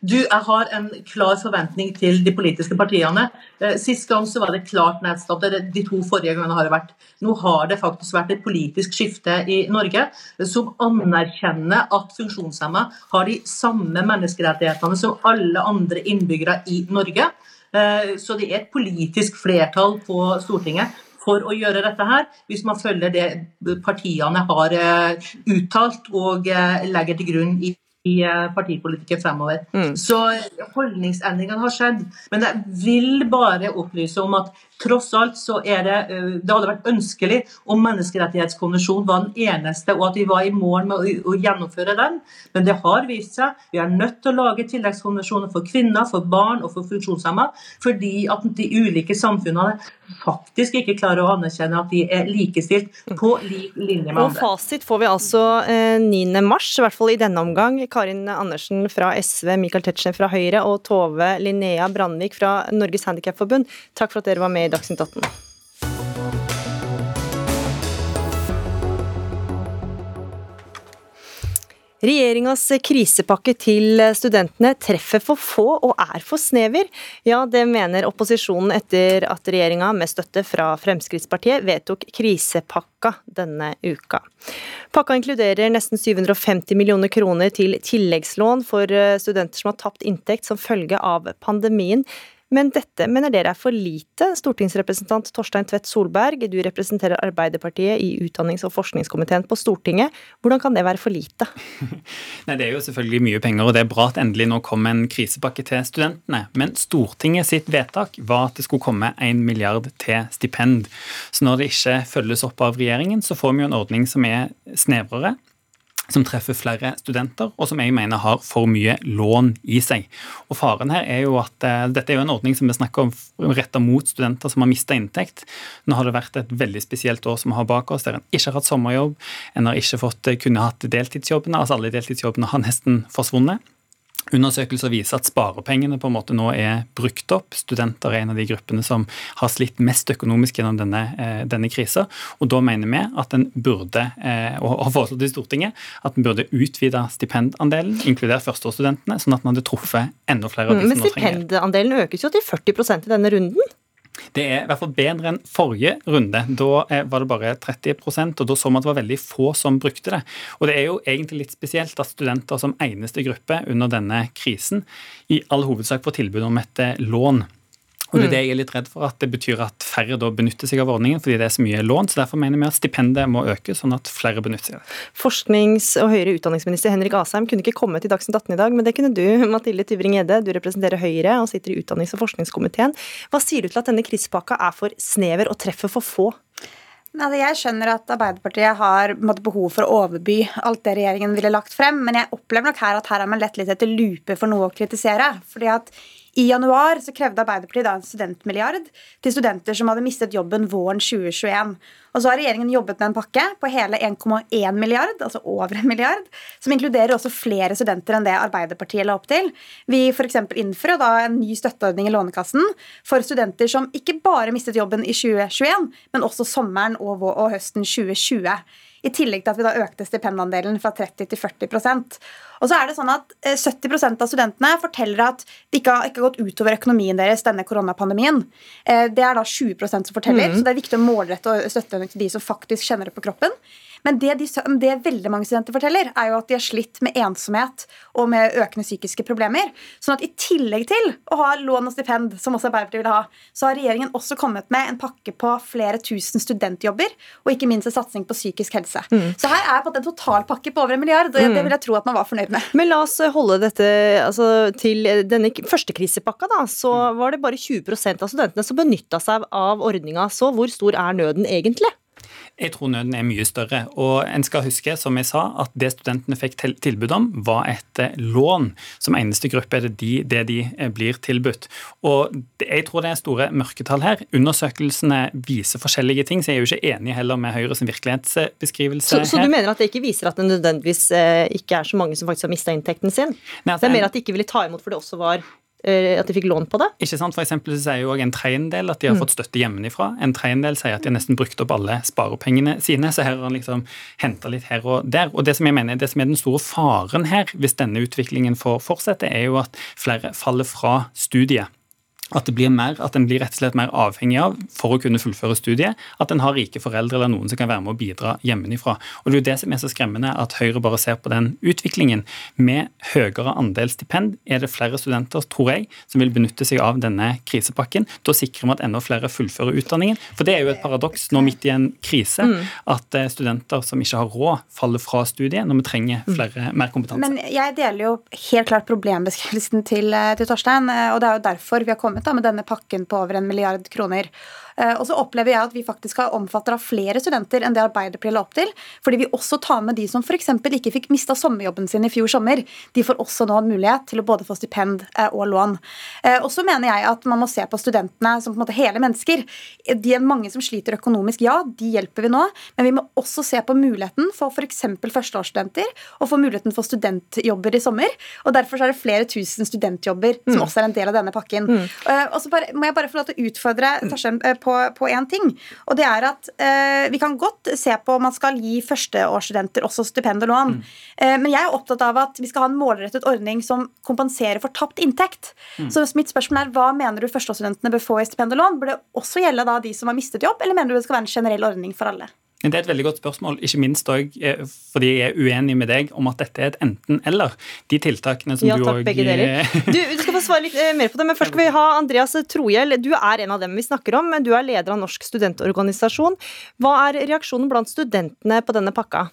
Du, Jeg har en klar forventning til de politiske partiene. Eh, sist gang så var det klart nedstemt. De to forrige gangene har det vært. Nå har det faktisk vært et politisk skifte i Norge som anerkjenner at funksjonshemmede har de samme menneskerettighetene som alle andre innbyggere i Norge. Så det er et politisk flertall på Stortinget for å gjøre dette her, hvis man følger det partiene har eh, uttalt og eh, legger til grunn i i eh, partipolitikken fremover. Mm. Så holdningsendringene har skjedd. Men jeg vil bare opplyse om at Tross alt så er det Det hadde vært ønskelig om menneskerettighetskonvensjonen var den eneste, og at vi var i mål med å, å, gjennomføre den. Men det har vist seg. Vi er nødt til å lage tilleggskonvensjoner for kvinner, for barn og for funksjonshemmede, fordi at de ulike samfunnene faktisk ikke klarer å anerkjenne at de er likestilt på lik linje med andre. Og fasit får vi altså 9. Eh, mars, i hvert fall i denne omgang. Karin Andersen fra SV, Michael Tetzschner fra Høyre og Tove Linnea Brandvik fra Norges Handikapforbund, takk for at dere var med i Dagsnytt 18. Regjeringas krisepakke til studentene treffer for få og er for snever. Ja, det mener opposisjonen etter at regjeringa med støtte fra Fremskrittspartiet vedtok krisepakka denne uka. Pakka inkluderer nesten 750 millioner kroner til tilleggslån for studenter som har tapt inntekt som følge av pandemien. Men dette mener dere er for lite. Stortingsrepresentant Torstein Tvedt Solberg, du representerer Arbeiderpartiet i utdannings- og forskningskomiteen på Stortinget. Hvordan kan det være for lite? [LAUGHS] Nei, Det er jo selvfølgelig mye penger, og det er bra at endelig nå kom en krisepakke til studentene. Men Stortinget sitt vedtak var at det skulle komme en milliard til stipend. Så når det ikke følges opp av regjeringen, så får vi jo en ordning som er snevrere som treffer flere studenter, og som jeg mener har for mye lån i seg. Og Faren her er jo at uh, dette er jo en ordning som vi snakker om retta mot studenter som har mista inntekt. Nå har det vært et veldig spesielt år som vi har bak oss, der en ikke har hatt sommerjobb, en har ikke fått uh, kunne hatt deltidsjobbene, altså alle deltidsjobbene har nesten forsvunnet. Undersøkelser viser at sparepengene på en måte nå er brukt opp. Studenter er en av de gruppene som har slitt mest økonomisk gjennom denne, eh, denne krisa. Og da mener vi at en burde, eh, og har foreslått i Stortinget, at en burde utvide stipendandelen, inkludert førsteårsstudentene, sånn at en hadde truffet enda flere av de Mm, som nå trenger Men stipendandelen økes jo til 40% i denne runden. Det er i hvert fall bedre enn forrige runde. Da eh, var det bare 30% og da så man at det var veldig få som brukte det. Og det er jo egentlig litt spesielt at studenter som eneste gruppe under denne krisen i all hovedsak får tilbud om et eh, lån. Og det er det jeg er litt redd for, at det betyr at færre da benytter seg av ordningen fordi det er så mye lån. så Derfor mener vi at stipendet må øke, sånn at flere benytter seg av det. Forsknings- og høyere utdanningsminister Henrik Asheim kunne ikke komme til Dagsnytt 18 i dag, men det kunne du, [LAUGHS] Mathilde Tybring-Gjedde. Du representerer Høyre og sitter i utdannings- og forskningskomiteen. Hva sier du til at denne krisepakka er for snever og treffer for få? Altså, jeg skjønner at Arbeiderpartiet har måtte, behov for å overby alt det regjeringen ville lagt frem, men jeg opplever nok her at her har man lett litt etter lupe for noe å kritisere. fordi at i januar så krevde Arbeiderpartiet da en studentmilliard til studenter som hadde mistet jobben våren 2021. Og så har regjeringen jobbet med en pakke på hele 1,1 milliard, altså over en milliard, som inkluderer også flere studenter enn det Arbeiderpartiet la opp til. Vi f.eks. innfører da en ny støtteordning i Lånekassen for studenter som ikke bare mistet jobben i 2021, men også sommeren og, og høsten 2020. I tillegg til at vi da økte stipendandelen fra 30 til 40% Og så er det sånn at eh, 70% av studentene forteller at det ikke har, ikke har gått utover økonomien deres denne koronapandemien. Eh, Det er da 20% som forteller, mm. så det er viktig å målrette og støtte til de som faktisk kjenner det på kroppen. Men det, de, det veldig mange studenter forteller, er jo at de har slitt med ensomhet og med økende psykiske problemer. Sånn at i tillegg til å ha lån og stipend, som også Arbeiderpartiet vil ha, så har regjeringen også kommet med en pakke på flere tusen studentjobber, og ikke minst en satsing på psykisk helse. Så her er på en totalpakke på over en milliard, og Mm. det vil jeg tro at man var fornøyd med. Men la oss holde dette altså, til denne første krisepakka. Da, så var det bare 20% av studentene som benytta seg av ordninga. Så hvor stor er nøden egentlig? Jeg tror nøden er mye større. Og en skal huske, som jeg sa, at det studentene fikk tilbud om, var et eh, lån. Som eneste gruppe er det de, det de eh, blir tilbudt. Og jeg tror det er store mørketall her. Undersøkelsene viser forskjellige ting, så jeg er jo ikke enig heller med Høyres virkelighetsbeskrivelse Så, så her. du mener at det ikke viser at det nødvendigvis eh, ikke er så mange som faktisk har mista inntekten sin? Nei, altså, det er mer at de ikke ville ta imot for det også var at de fikk lån på det? Ikke sant? For eksempel så sier jo en tredjedel at de har Mm. fått støtte hjemmefra. En tredjedel sier at de har nesten brukt opp alle sparepengene sine. Så her har han liksom henta litt her og der. Og det som jeg mener, det som er den store faren her, hvis denne utviklingen får fortsette, er jo at flere faller fra studiet. At det blir mer, at en blir rett og slett mer avhengig av, for å kunne fullføre studiet, at en har rike foreldre eller noen som kan være med å bidra hjemmefra. Og det er jo det som er så skremmende, at Høyre bare ser på den utviklingen. Med høyere andel stipend er det flere studenter, tror jeg, som vil benytte seg av denne krisepakken. Da sikrer vi at enda flere fullfører utdanningen. For det er jo et paradoks nå midt i en krise, Mm. at eh, studenter som ikke har råd, faller fra studiet når vi trenger flere, mer kompetanse. Men jeg deler jo helt klart problembeskrivelsen til, eh, til Torstein, eh, og det er jo derfor vi har kommet med denne pakken på over en milliard kroner. Eh, Og så opplever jeg at vi faktisk har omfatter av flere studenter enn det Arbeiderpartiet la opp til. Fordi vi også tar med de som f.eks. ikke fikk mista sommerjobben sin i fjor sommer. De får også nå mulighet til å både få stipend eh, og lån. Eh, Og så mener jeg at man må se på studentene som på en måte hele mennesker. De er mange som sliter økonomisk, ja, de hjelper vi nå. Men vi må også se på muligheten for f.eks. førsteårsstudenter og få muligheten for studentjobber i sommer. Og derfor så er det flere tusen studentjobber som Mm. også er en del av denne pakken. Mm. Og så bare, må jeg bare få lov til å utfordre Torstein på, én ting. Og det er at eh, vi kan godt se på om man skal gi førsteårsstudenter også stipend og lån. Eh, men jeg er opptatt av at vi skal ha en målrettet ordning som kompenserer for tapt inntekt. Mm. Så mitt spørsmål er, hva mener du førsteårsstudentene bør få i stipend og lån? Bør det også gjelde da de som har mistet jobb, eller mener du det skal være en generell ordning for alle? Det er et veldig godt spørsmål, ikke minst også, eh, fordi jeg er uenig med deg om at dette er et enten-eller. De tiltakene som Ja du takk, også- begge deler. Du, du skal få svare litt eh, mer på det, men først skal vi ha Andreas Trohjell. Du er en av dem vi snakker om. men Du er leder av Norsk studentorganisasjon. Hva er reaksjonen blant studentene på denne pakka?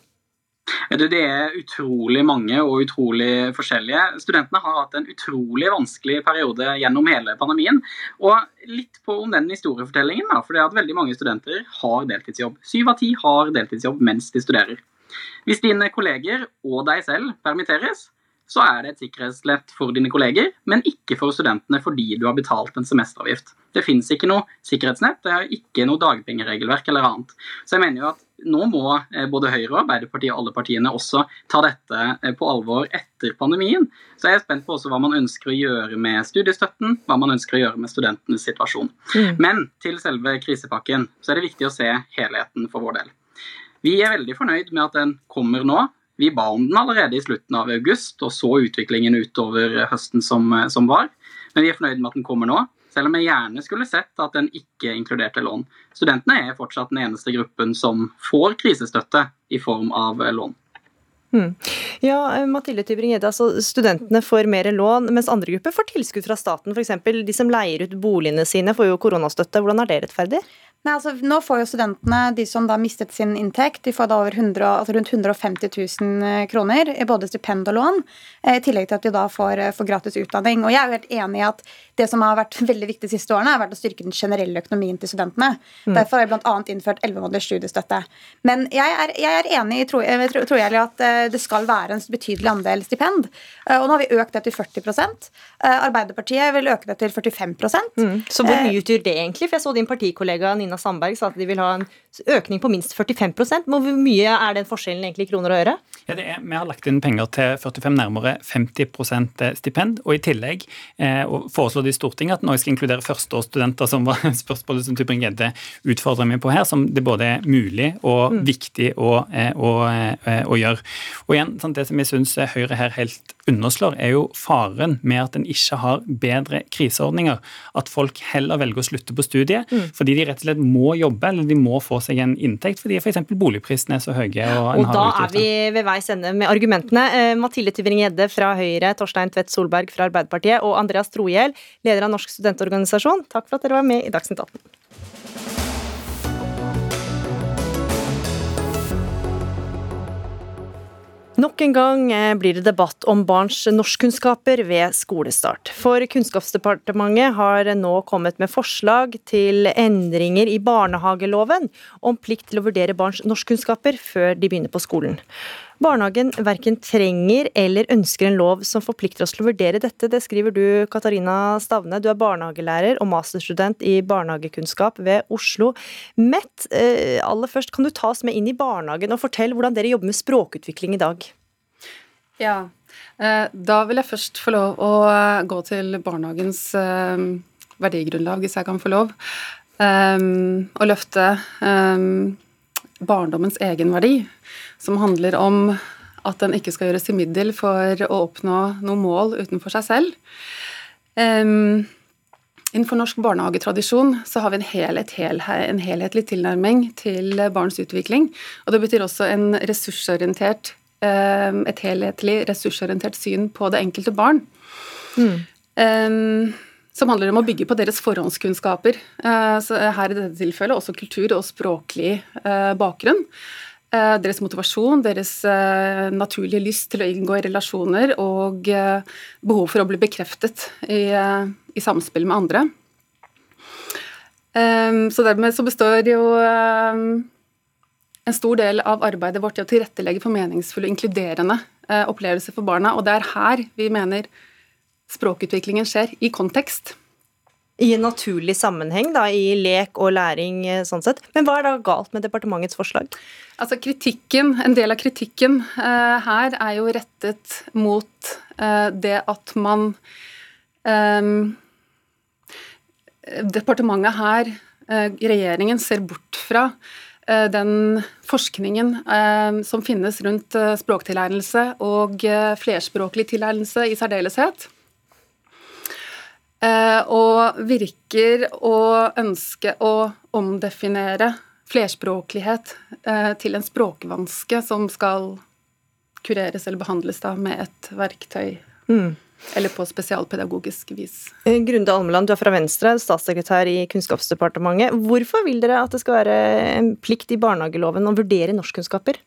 Det er utrolig mange og utrolig forskjellige. Studentene har hatt en utrolig vanskelig periode gjennom hele pandemien. Og litt på om den historiefortellingen, da, for det er at veldig mange studenter har deltidsjobb. Syv av ti har deltidsjobb mens de studerer. Hvis dine kolleger og deg selv permitteres, så er det et sikkerhetslett for dine kolleger, men ikke for studentene fordi du har betalt en semesteravgift. Det fins ikke noe sikkerhetsnett, det er ikke noe dagpengeregelverk eller annet. Så jeg mener jo at nå må eh, både Høyre og Arbeiderpartiet og alle partiene også ta dette eh, på alvor etter pandemien. Så jeg er spent på også hva man ønsker å gjøre med studiestøtten, hva man ønsker å gjøre med studentenes situasjon. Mm. Men til selve krisepakken så er det viktig å se helheten for vår del. Vi er veldig fornøyd med at den kommer nå. Vi ba om den allerede i slutten av august og så utviklingen utover høsten som, som var. Men vi er fornøyd med at den kommer nå. Selv om jeg gjerne skulle sett at den ikke inkluderte lån. Studentene er fortsatt den eneste gruppen som får krisestøtte i form av lån. Hmm. Ja, Mathilde Tybring-Gjedde, altså Studentene får mer lån, mens andre grupper får tilskudd fra staten. F.eks. de som leier ut boligene sine, får jo koronastøtte. Hvordan er det rettferdig? Nei, altså, nå får jo studentene, de som da mistet sin inntekt, de får da over 100, altså rundt 150 000 eh, kroner i både stipend og lån. Eh, I tillegg til at de da får, eh, får, gratis utdanning. Og jeg er jo helt enig i at det som har vært [LAUGHS] veldig viktig de siste årene, har vært å styrke den generelle økonomien til studentene. Mm. Derfor har jeg bl.a. innført 11 måneders studiestøtte. Men jeg er, jeg er enig i tro, tror jeg, at det skal være en betydelig andel stipend. Og nå har vi økt det til 40% Arbeiderpartiet vil øke det til 45 mm. Så hvor mye utgjør det egentlig? For jeg så din partikollega Nina Nina Sandberg sa at de vil ha en økning på minst 45% Hvor mye er den forskjellen egentlig i kroner og øre? Ja, er, vi har lagt inn penger til 45, nærmere 50% stipend. Og i tillegg eh, foreslår de i Stortinget at Norge skal inkludere førsteårsstudenter, som var [LAUGHS] spørsmålet som Tybring-Gjedde utfordrer meg på her, som det både er mulig og mm. viktig å, eh, å, å, eh, å, gjøre. Og igjen, sånn, Det som jeg syns Høyre her helt underslår, er jo faren med at en ikke har bedre kriseordninger. At folk heller velger å slutte på studiet mm. fordi de rett og slett må jobbe eller de må få seg en inntekt fordi f.eks. boligprisene er så høye. Og, og da er vi ved veis ende med argumentene. Eh, Mathilde Tyvring-Gjedde fra Høyre, Torstein Tvedt Solberg fra Arbeiderpartiet og Andreas Trohjell, leder av Norsk studentorganisasjon, takk for at dere var med i Dagsnytt 18. Nok en gang eh, blir det debatt om barns norskkunnskaper ved skolestart. For Kunnskapsdepartementet har nå kommet med forslag til endringer i barnehageloven om plikt til å vurdere barns norskkunnskaper før de begynner på skolen. Barnehagen verken trenger eller ønsker en lov som forplikter oss til å vurdere dette. Det skriver du, Katarina Stavne. Du er barnehagelærer og masterstudent i barnehagekunnskap ved Oslo Met. Eh, aller først, kan du ta oss med inn i barnehagen og fortelle hvordan dere jobber med språkutvikling i dag? Ja, eh, da vil jeg først få lov å eh, gå til barnehagens verdigrunnlag, hvis jeg kan få lov, og løfte barndommens egenverdi som handler om at den ikke skal gjøres til middel for å oppnå noe mål utenfor seg selv. Um, innenfor norsk barnehagetradisjon så har vi en, helhet, en, helhetlig tilnærming til barns utvikling. Og det betyr også en ressursorientert, um, et helhetlig ressursorientert syn på det enkelte barn. Mm. Um, som handler om å bygge på deres forhåndskunnskaper. Uh, så her i dette tilfellet også kultur og språklig uh, bakgrunn. Eh, deres motivasjon, deres eh, naturlige lyst til å inngå i relasjoner og eh, behov for å bli bekreftet i, i samspill med andre. Så dermed så består jo en stor del av arbeidet vårt i å tilrettelegge for meningsfulle og inkluderende opplevelser for barna, og det er her vi mener språkutviklingen skjer, i kontekst. I en naturlig sammenheng, da, i lek og læring sånn sett. Men hva er da galt med departementets forslag? Altså kritikken, En del av kritikken uh, her er jo rettet mot uh, det at man um, Departementet her, uh, regjeringen, ser bort fra den forskningen som finnes rundt språktilegnelse og flerspråklig tilegnelse i særdeleshet. Og virker å ønske å omdefinere flerspråklighet eh, til en språkvanske som skal kureres eller behandles da med et verktøy. Mm. Eller på spesialpedagogisk vis. Eh, Grunde Almeland, du er fra Venstre, statssekretær i Kunnskapsdepartementet. Hvorfor vil dere at det skal være en plikt i barnehageloven å vurdere norskkunnskaper?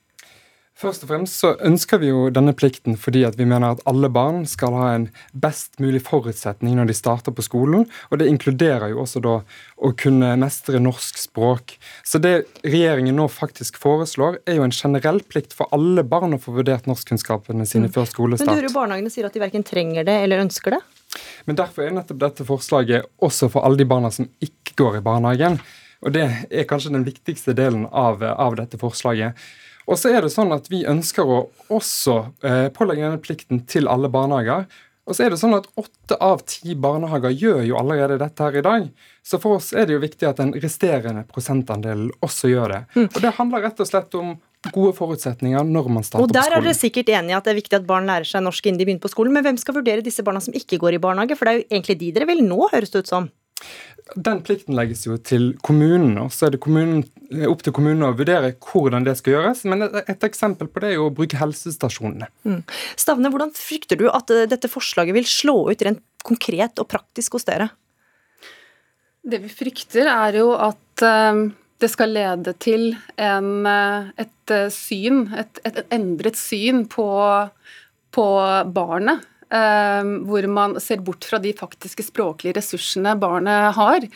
Først og fremst så ønsker vi jo denne plikten fordi at vi mener at alle barn skal ha en best mulig forutsetning når de starter på skolen. Og det inkluderer jo også da å kunne mestre norsk språk. Så det regjeringen nå faktisk foreslår, er jo en generell plikt for alle barn å få vurdert norskkunnskapene sine mm. før skolestart. Men du hører barnehagene sier at de verken trenger det eller ønsker det? Men derfor er nettopp dette forslaget også for alle de barna som ikke går i barnehagen. Og det er kanskje den viktigste delen av, av dette forslaget. Og så er det sånn at Vi ønsker å også eh, pålegge denne plikten til alle barnehager. Og så er det sånn at Åtte av ti barnehager gjør jo allerede dette her i dag. Så for oss er det jo viktig at den resterende prosentandelen også gjør det. Mm. Og Det handler rett og slett om gode forutsetninger når man starter på skolen. Og der er dere sikkert enige at det er viktig at barn lærer seg norsk innen de begynner på skolen, men hvem skal vurdere disse barna som ikke går i barnehage? For det er jo egentlig de dere vil nå, høres det ut som. Den plikten legges jo til kommunen, og så er det kommunen, opp til kommunene å vurdere hvordan det skal gjøres. Men et, et eksempel på det er jo å bruke helsestasjonene. Mm. Stavne, hvordan frykter du at eh, dette forslaget vil slå ut rent konkret og praktisk hos dere? Det vi frykter, er jo at eh, det skal lede til en, eh, et eh, syn, et, et endret syn på, på barnet. Eh, hvor man ser bort fra de faktiske språklige ressursene barnet har,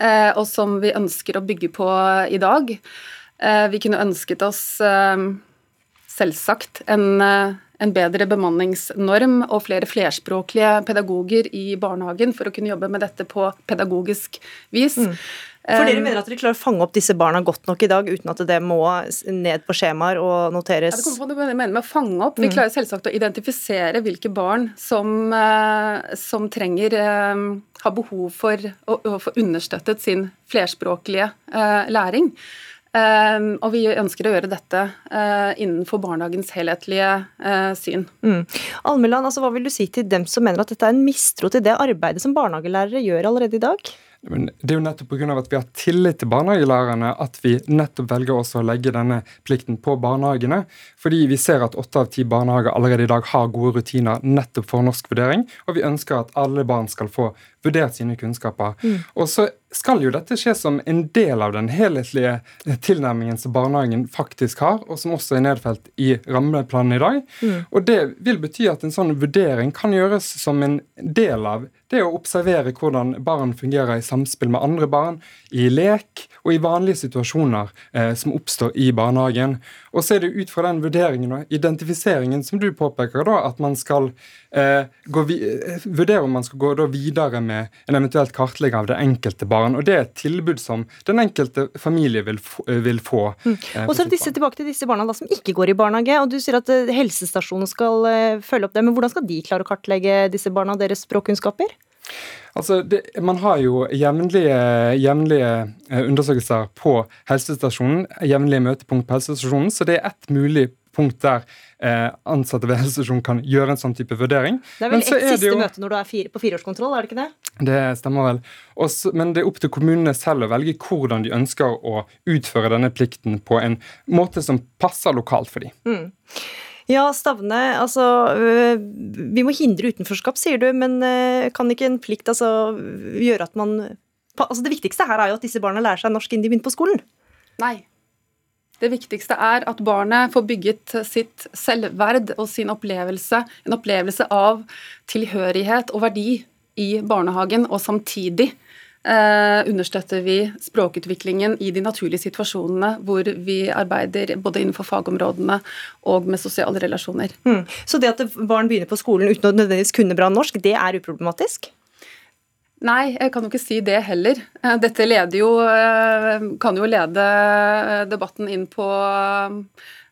eh, og som vi ønsker å bygge på i dag. Eh, vi kunne ønsket oss eh, selvsagt en, eh, en bedre bemanningsnorm og flere flerspråklige pedagoger i barnehagen for å kunne jobbe med dette på pedagogisk vis. For dere Um, mener at dere klarer å fange opp disse barna godt nok i dag, uten at det må ned på skjemaer og noteres? Ja, det kommer på du mener med å fange opp. Vi Mm. klarer selvsagt å identifisere hvilke barn som, eh, som trenger eh, har behov for å, å få understøttet sin flerspråklige eh, læring. Eh, og vi ønsker å gjøre dette uh, innenfor barnehagens helhetlige uh, syn. Mm. Almeland, altså, hva vil du si til dem som mener at dette er en mistro til det arbeidet som barnehagelærere gjør allerede i dag? Men det er jo nettopp pga. at vi har tillit til barnehagelærerne at vi nettopp velger også å legge denne plikten på barnehagene. Fordi vi ser at åtte av ti barnehager allerede i dag har gode rutiner nettopp for norskvurdering. Og vi ønsker at alle barn skal få vurdert sine kunnskaper. Mm. Og så skal jo dette skje som en del av den helhetlige tilnærmingen som barnehagen faktisk har, og som også er nedfelt i rammeplanen i dag. Mm. Og det vil bety at en sånn vurdering kan gjøres som en del av det å observere hvordan barn fungerer i samspill med andre barn, i lek og i vanlige situasjoner eh, som oppstår i barnehagen. Og så er det ut fra den vurderingen og identifiseringen som du påpeker, da, at man skal eh, vurdere om man skal gå videre med en eventuelt kartlegging av det enkelte barn. Og det er et tilbud som den enkelte familie vil få. Vil få mm. Og så disse, tilbake til disse barna da, som ikke går i barnehage. og Du sier at eh, helsestasjonen skal eh, følge opp det, men hvordan skal de klare å kartlegge disse barna og deres språkkunnskaper? Altså, det, Man har jo jevnlige, eh, undersøkelser på helsestasjonen, jevnlige møtepunkt på helsestasjonen, så det er ett mulig punkt der eh, ansatte ved helsestasjonen kan gjøre en sånn type vurdering. Det er vel Men så ett det siste jo- møte når du er fire, på fireårskontroll, er det ikke det? Det stemmer vel. Også, men det er opp til kommunene selv å velge hvordan de ønsker å utføre denne plikten på en måte som passer lokalt for dem. Mm. Ja, Stavne, altså øh, Vi må hindre utenforskap, sier du, men øh, kan ikke en plikt altså gjøre at man Altså Det viktigste her er jo at disse barna lærer seg norsk innen de begynner på skolen. Nei. Det viktigste er at barnet får bygget sitt selvverd og sin opplevelse, en opplevelse av tilhørighet og verdi i barnehagen, og samtidig eh, understøtter vi språkutviklingen i de naturlige situasjonene hvor vi arbeider både innenfor fagområdene og med sosiale relasjoner. Mm. Så det at barn begynner på skolen uten å nødvendigvis kunne bra norsk, det er uproblematisk? Nei, jeg kan jo ikke si det heller. Eh, Dette leder jo, eh, kan jo lede eh, debatten inn på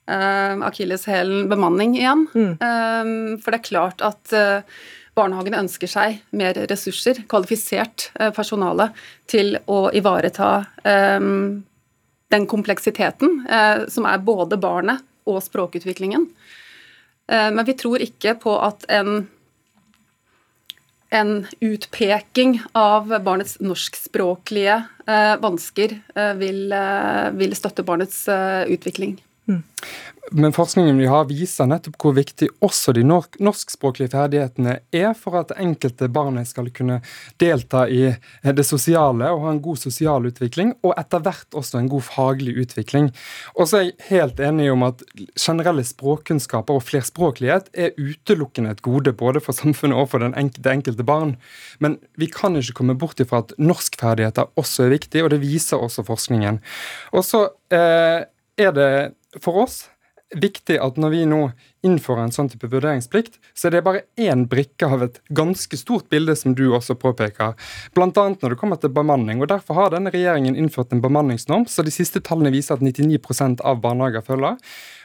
akilleshælen bemanning igjen. Mm. For det er klart at eh, barnehagene ønsker seg mer ressurser, kvalifisert personale, til å ivareta den kompleksiteten som er både barnet og språkutviklingen. Men vi tror ikke på at en en utpeking av barnets norskspråklige eh, vansker eh, vil, eh, vil støtte barnets eh, Men forskningen vi har viser nettopp hvor viktig også de norskspråklige ferdighetene er for at enkelte barnet skal kunne delta i det sosiale og ha en god sosial utvikling, og etter hvert også en god faglig utvikling. Og så er jeg helt enig om at generelle språkkunnskaper og flerspråklighet er utelukkende et gode både for samfunnet og for den enkelte, enkelte barn. Men vi kan ikke komme bort ifra at norskferdigheter også er viktig, og det viser også forskningen. Og så eh, er det for oss viktig at når vi nå innfører en sånn type vurderingsplikt, så er det bare én brikke av et ganske stort bilde, som du også påpeker. Bl.a. når det kommer til bemanning. og Derfor har denne regjeringen innført en bemanningsnorm, så de siste tallene viser at 99% av barnehager følger.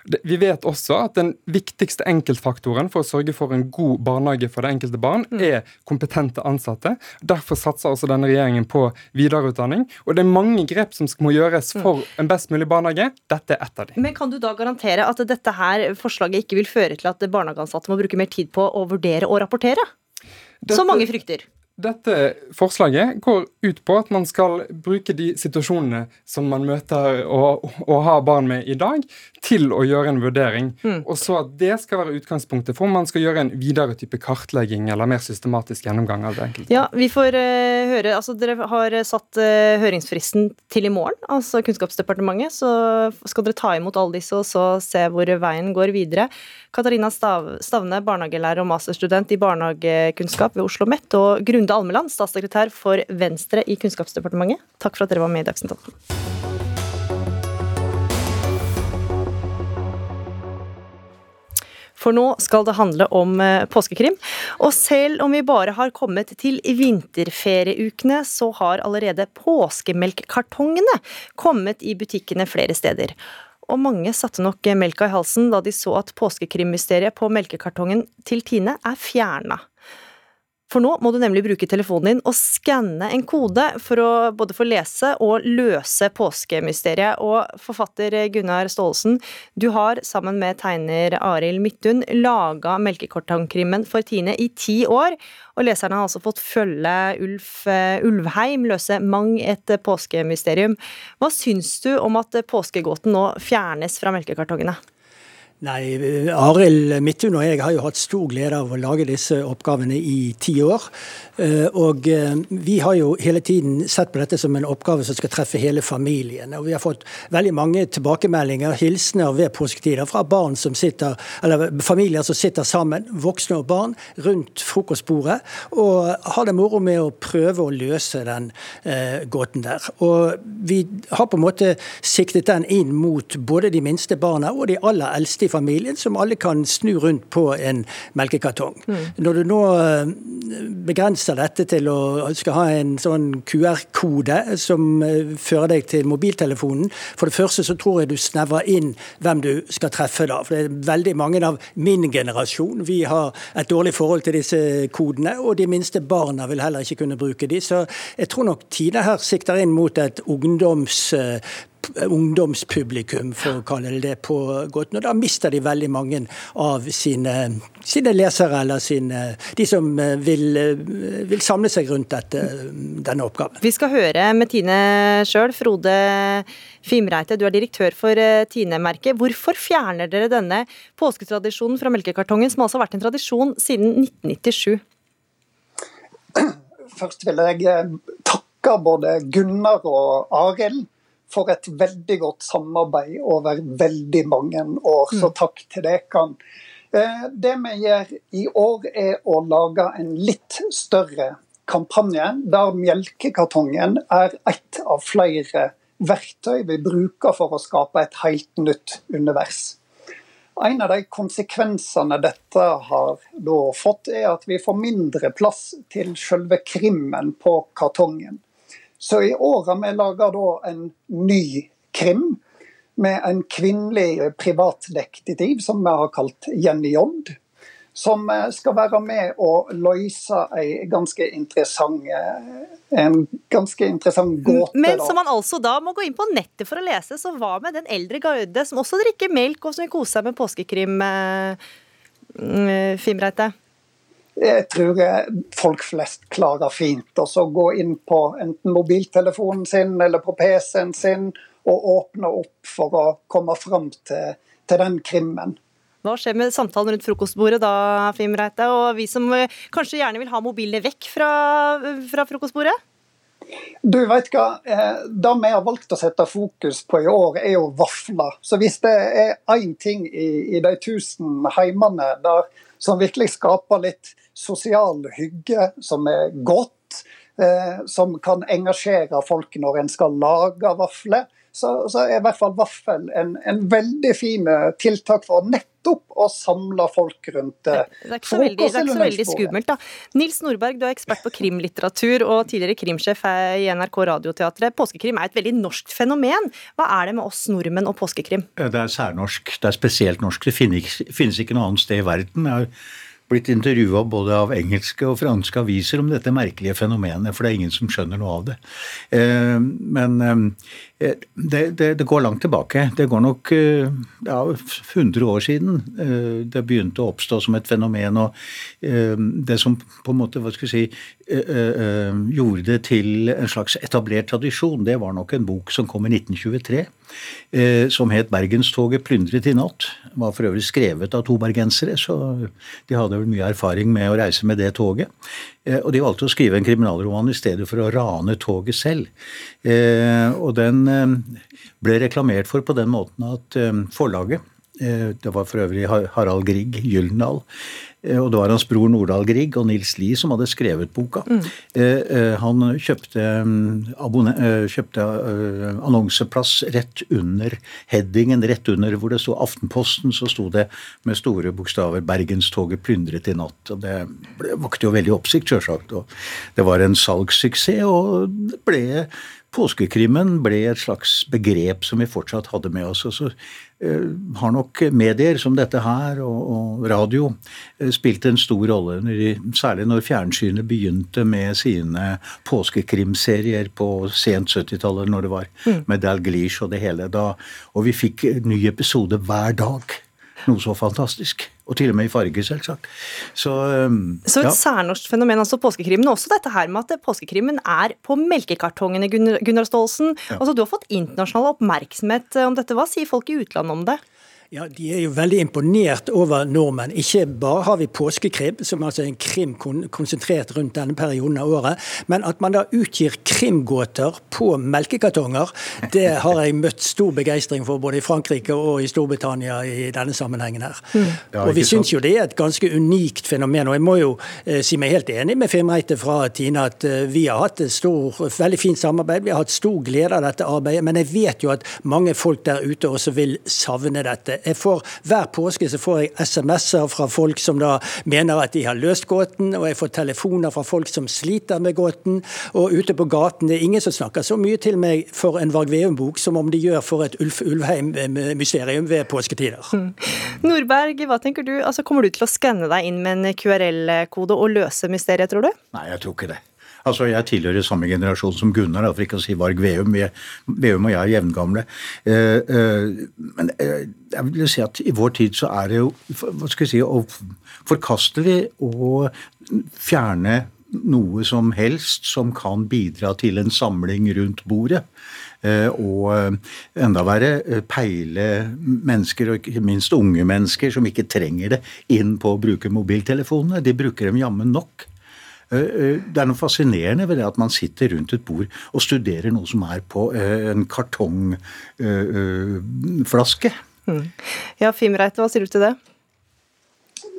Vi vet også at den viktigste enkeltfaktoren for å sørge for en god barnehage for det enkelte barn, mm. er kompetente ansatte. Derfor satser også denne regjeringen på videreutdanning. Og det er mange grep som må gjøres mm. for en best mulig barnehage. Dette er ett av dem. Men kan du da garantere at dette her forslaget ikke vil føre til at barnehageansatte må bruke mer tid på å vurdere og rapportere? Dette, Som mange frykter. Dette forslaget går ut på at man skal bruke de situasjonene som man møter og, og har barn med i dag, til å gjøre en vurdering. Mm. Og så at det skal være utgangspunktet for om man skal gjøre en videre type kartlegging eller mer systematisk gjennomgang av det enkelte. Ja, vi får uh, høre, altså Dere har satt uh, høringsfristen til i morgen, altså Kunnskapsdepartementet. Så skal dere ta imot alle disse og så se hvor veien går videre. Katarina Stavne, barnehagelærer og masterstudent i barnehagekunnskap ved Oslo OsloMet, og Grunde Almeland, statssekretær for Venstre i Kunnskapsdepartementet. Takk for at dere var med i Dagsnytt 18. For nå skal det handle om eh, påskekrim. Og selv om vi bare har kommet til vinterferieukene, så har allerede påskemelkkartongene kommet i butikkene flere steder og mange satte nok melka i halsen da de så at påskekrimmysteriet på melkekartongen til Tine er fjerna. For nå må du nemlig bruke telefonen din og skanne en kode for å både få lese og løse påskemysteriet. Og forfatter Gunnar Staalesen, du har sammen med tegner Arild Midthun laga Melkekartongkrimmen for Tine i ti år. Og leserne har altså fått følge Ulf uh, Ulvheim løse mang et påskemysterium. Hva syns du om at påskegåten nå fjernes fra melkekartongene? Nei, Arild Midthun og jeg har jo hatt stor glede av å lage disse oppgavene i ti år. Eh, og eh, vi har jo hele tiden sett på dette som en oppgave som skal treffe hele familien. Og vi har fått veldig mange tilbakemeldinger, hilsener ved påsketider fra barn som sitter, eller familier som sitter sammen, voksne og barn, rundt frokostbordet og har det moro med å prøve å løse den eh, gåten der. Og vi har på en måte siktet den inn mot både de minste barna og de aller eldste familien, som alle kan snu rundt på en melkekartong. Mm. Når du nå eh, begrenser dette til å skal ha en sånn QR-kode som eh, fører deg til mobiltelefonen, for det første så tror jeg du snevrer inn hvem du skal treffe da. For det er veldig mange av min generasjon. Vi har et dårlig forhold til disse kodene, og de minste barna vil heller ikke kunne bruke de. Så jeg tror nok Tine her sikter inn mot et ungdoms ungdomspublikum, for å kalle det det på godt. Og da mister de veldig mange av sine, sine lesere, eller sine, de som eh, vil, eh, vil, samle seg rundt dette, denne oppgaven. Vi skal høre med Tine sjøl. Frode Fimreite, du er direktør for eh, Tine-merket. Hvorfor fjerner dere denne påsketradisjonen fra melkekartongen, som altså har vært en tradisjon siden 1997? Først vil jeg takke både Gunnar og Arild for et veldig godt samarbeid over veldig mange år. Så mm. takk til dere. Eh, det vi gjør i år, er å lage en litt større kampanje, der melkekartongen er ett av flere verktøy vi bruker for å skape et helt nytt univers. En av de konsekvensene dette har fått, er at vi får mindre plass til selve krimmen på kartongen. Så i år har vi laga en ny krim med en kvinnelig privatdetektiv som vi har kalt Jenny Jodd. Som eh, skal være med og løse ganske en ganske interessant gåte. Men som man altså da må gå inn på nettet for å lese. Så hva med den eldre garde som også drikker melk og som vil kose seg med påskekrim, eh, mm, Fimreite? Jeg tror folk flest klarer fint å gå inn på enten mobiltelefonen sin eller på PC-en sin og åpne opp for å komme fram til, til den krimmen. Hva skjer med samtalen rundt frokostbordet da, Fimreite? Og vi som eh, kanskje gjerne vil ha mobilene vekk fra, fra frokostbordet? Du vet hva, eh, Det vi har valgt å sette fokus på i år, er jo vafler. Så hvis det er én ting i, i de tusen heimene der, som virkelig skaper litt sosial hygge som er godt, eh, som kan engasjere folk når en skal lage vafler, så, så, er i hvert fall vaffel en, en veldig fin eh, tiltak for nettopp å samle folk rundt eh, det er ikke så veldig, det er ikke så veldig skummelt, da. Nils Nordberg, du er ekspert på krimlitteratur og tidligere krimsjef i NRK Radioteatret. Påskekrim er et veldig norsk fenomen. Hva er det med oss nordmenn og påskekrim? Det er særnorsk. Det er spesielt norsk. Det finnes, finnes ikke noe annet sted i verden. Jeg har blitt intervjua både av engelske og franske aviser om dette merkelige fenomenet, for det er ingen som skjønner noe av det. Eh, men eh, det, det, det går langt tilbake. Det går nok eh, ja, 100 år siden det begynte å oppstå som et fenomen. og Det som på en måte, hva skal si, gjorde det til en slags etablert tradisjon, det var nok en bok som kom i 1923 Eh, som het 'Bergenstoget plyndret i natt'. Var for øvrig skrevet av to bergensere, så de hadde vel mye erfaring med å reise med det toget. Eh, og de valgte å skrive en kriminalroman i stedet for å rane toget selv. Eh, og den ble reklamert for på den måten at forlaget det var for øvrig Harald Grieg Gyldendal. Eh, og det var hans bror Nordahl Grieg og Nils Lie som hadde skrevet boka. Mm. Eh, eh, han kjøpte, kjøpte annonseplass rett under headingen, rett under hvor det sto Aftenposten, så sto det med store bokstaver 'Bergenstoget plyndret i natt'. og Det vakte jo veldig oppsikt, sjølsagt. Det var en salgssuksess, og det ble Påskekrimmen ble et slags begrep som vi fortsatt hadde med oss. og så uh, har nok medier som dette her, og, og radio, uh, spilt en stor rolle. Særlig når fjernsynet begynte med sine påskekrimserier på sent 70-tallet, når det var mm. med Dalglish og det hele. Da, og vi fikk ny episode hver dag. Noe så fantastisk. Og til og med i farge, selvsagt. Så, um, så et ja. særnorsk fenomen, altså påskekrimmen. Også dette her med at påskekrimmen er på melkekartongene, Gunnar, Gunnar Staalsen. Ja. Altså, du har fått internasjonal oppmerksomhet om dette. Hva sier folk i utlandet om det? Ja, De er jo veldig imponert over nordmenn. Ikke bare har vi påskekrim, som altså er en krim konsentrert rundt denne perioden av året, men at man da utgir krimgåter på melkekartonger, det har jeg møtt stor begeistring for både i Frankrike og i Storbritannia i denne sammenhengen her. Mm. Ja, og vi syns jo det er et ganske unikt fenomen. Og jeg må jo eh, si meg helt enig med Fimreite fra Tine at eh, vi har hatt et stor, veldig fint samarbeid. Vi har hatt stor glede av dette arbeidet, men jeg vet jo at mange folk der ute også vil savne dette. Jeg får, hver påske så får jeg SMS-er fra folk som da mener at de har løst gåten, og jeg får telefoner fra folk som sliter med gåten. Og ute på gaten det er ingen som snakker så mye til meg for en Varg Veum-bok som om de gjør for et Ulf Ulvheim-mysterium ved påsketider. Mm. Nordberg, hva tenker du? Altså, kommer du til å skanne deg inn med en QRL-kode og løse mysteriet, tror du? Nei, jeg tror ikke det. Altså, Jeg tilhører samme generasjon som Gunnar, for ikke å si Varg Veum. Veum og jeg er jevngamle. Eh, eh, men eh, jeg vil si at i vår tid så er det jo hva skal jeg si, forkastelig å fjerne noe som helst som kan bidra til en samling rundt bordet. Og enda verre peile mennesker, og ikke minst unge mennesker, som ikke trenger det, inn på å bruke mobiltelefonene. De bruker dem jammen nok. Eh, eh, det er noe fascinerende ved det at man sitter rundt et bord og studerer noe som er på eh, en kartongflaske. Mm. Ja, Fimreite, hva sier du til det?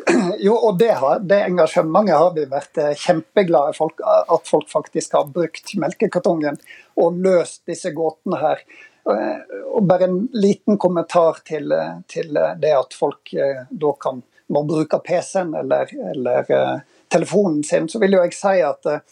[CLEARS THROAT] Jo, og det, har, det engasjementet har vi vært kjempeglade for. At folk faktisk har brukt melkekartongen og løst disse gåtene her. Og bare en liten kommentar til, til det at folk da kan må bruke PC-en eller, eller telefonen sin, så vil jo jeg si at uh,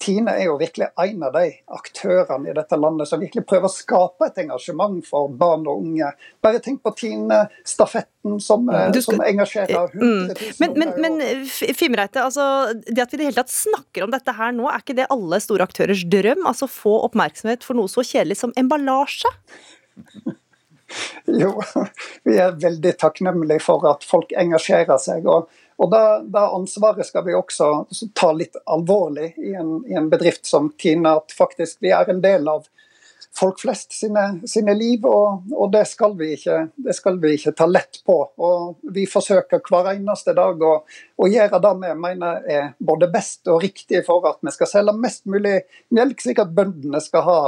Tine er jo virkelig en av de aktørene i dette landet som virkelig prøver å skape et engasjement for barn og unge. Bare tenk på Tine-stafetten som, uh, skal, som, engasjerer 100 000 mm. Men, men, men Fimreite, altså, det at vi i det hele tatt snakker om dette her nå, er ikke det alle store aktørers drøm? Altså få oppmerksomhet for noe så kjedelig som emballasje? [LAUGHS] jo, [LAUGHS] vi er veldig takknemlige for at folk engasjerer seg. og og da, ansvaret skal vi også ta litt alvorlig i en, i en, bedrift som Tine, at faktisk vi er en del av folk flest sine, sine liv, og, og det, skal ikke, det, skal vi ikke, ta lett på. Og vi forsøker hver eneste dag å, å gjøre det vi mener er både best og riktig for at vi skal selge mest mulig melk, slik at bøndene skal ha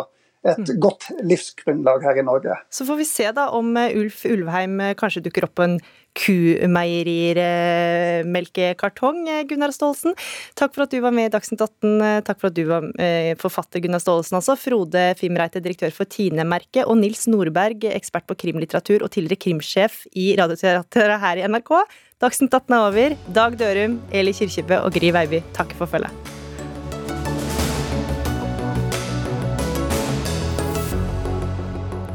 et godt livsgrunnlag her i Norge. Så får vi se da om eh, Ulf Ulvheim eh, kanskje dukker opp på en kumeierimelkekartong, Gunnar Staalesen. Takk for at du var med i Dagsnytt 18. Takk for at du var forfatter, Gunnar Staalesen altså. Frode Fimreite, direktør for Tine-merket, og Nils Nordberg, ekspert på krimlitteratur og tidligere krimsjef i Radioteateret her i NRK. Dagsnytt 18 er over. Dag Dørum, Eli Kirkjebø og Gry Veiby takker for følget.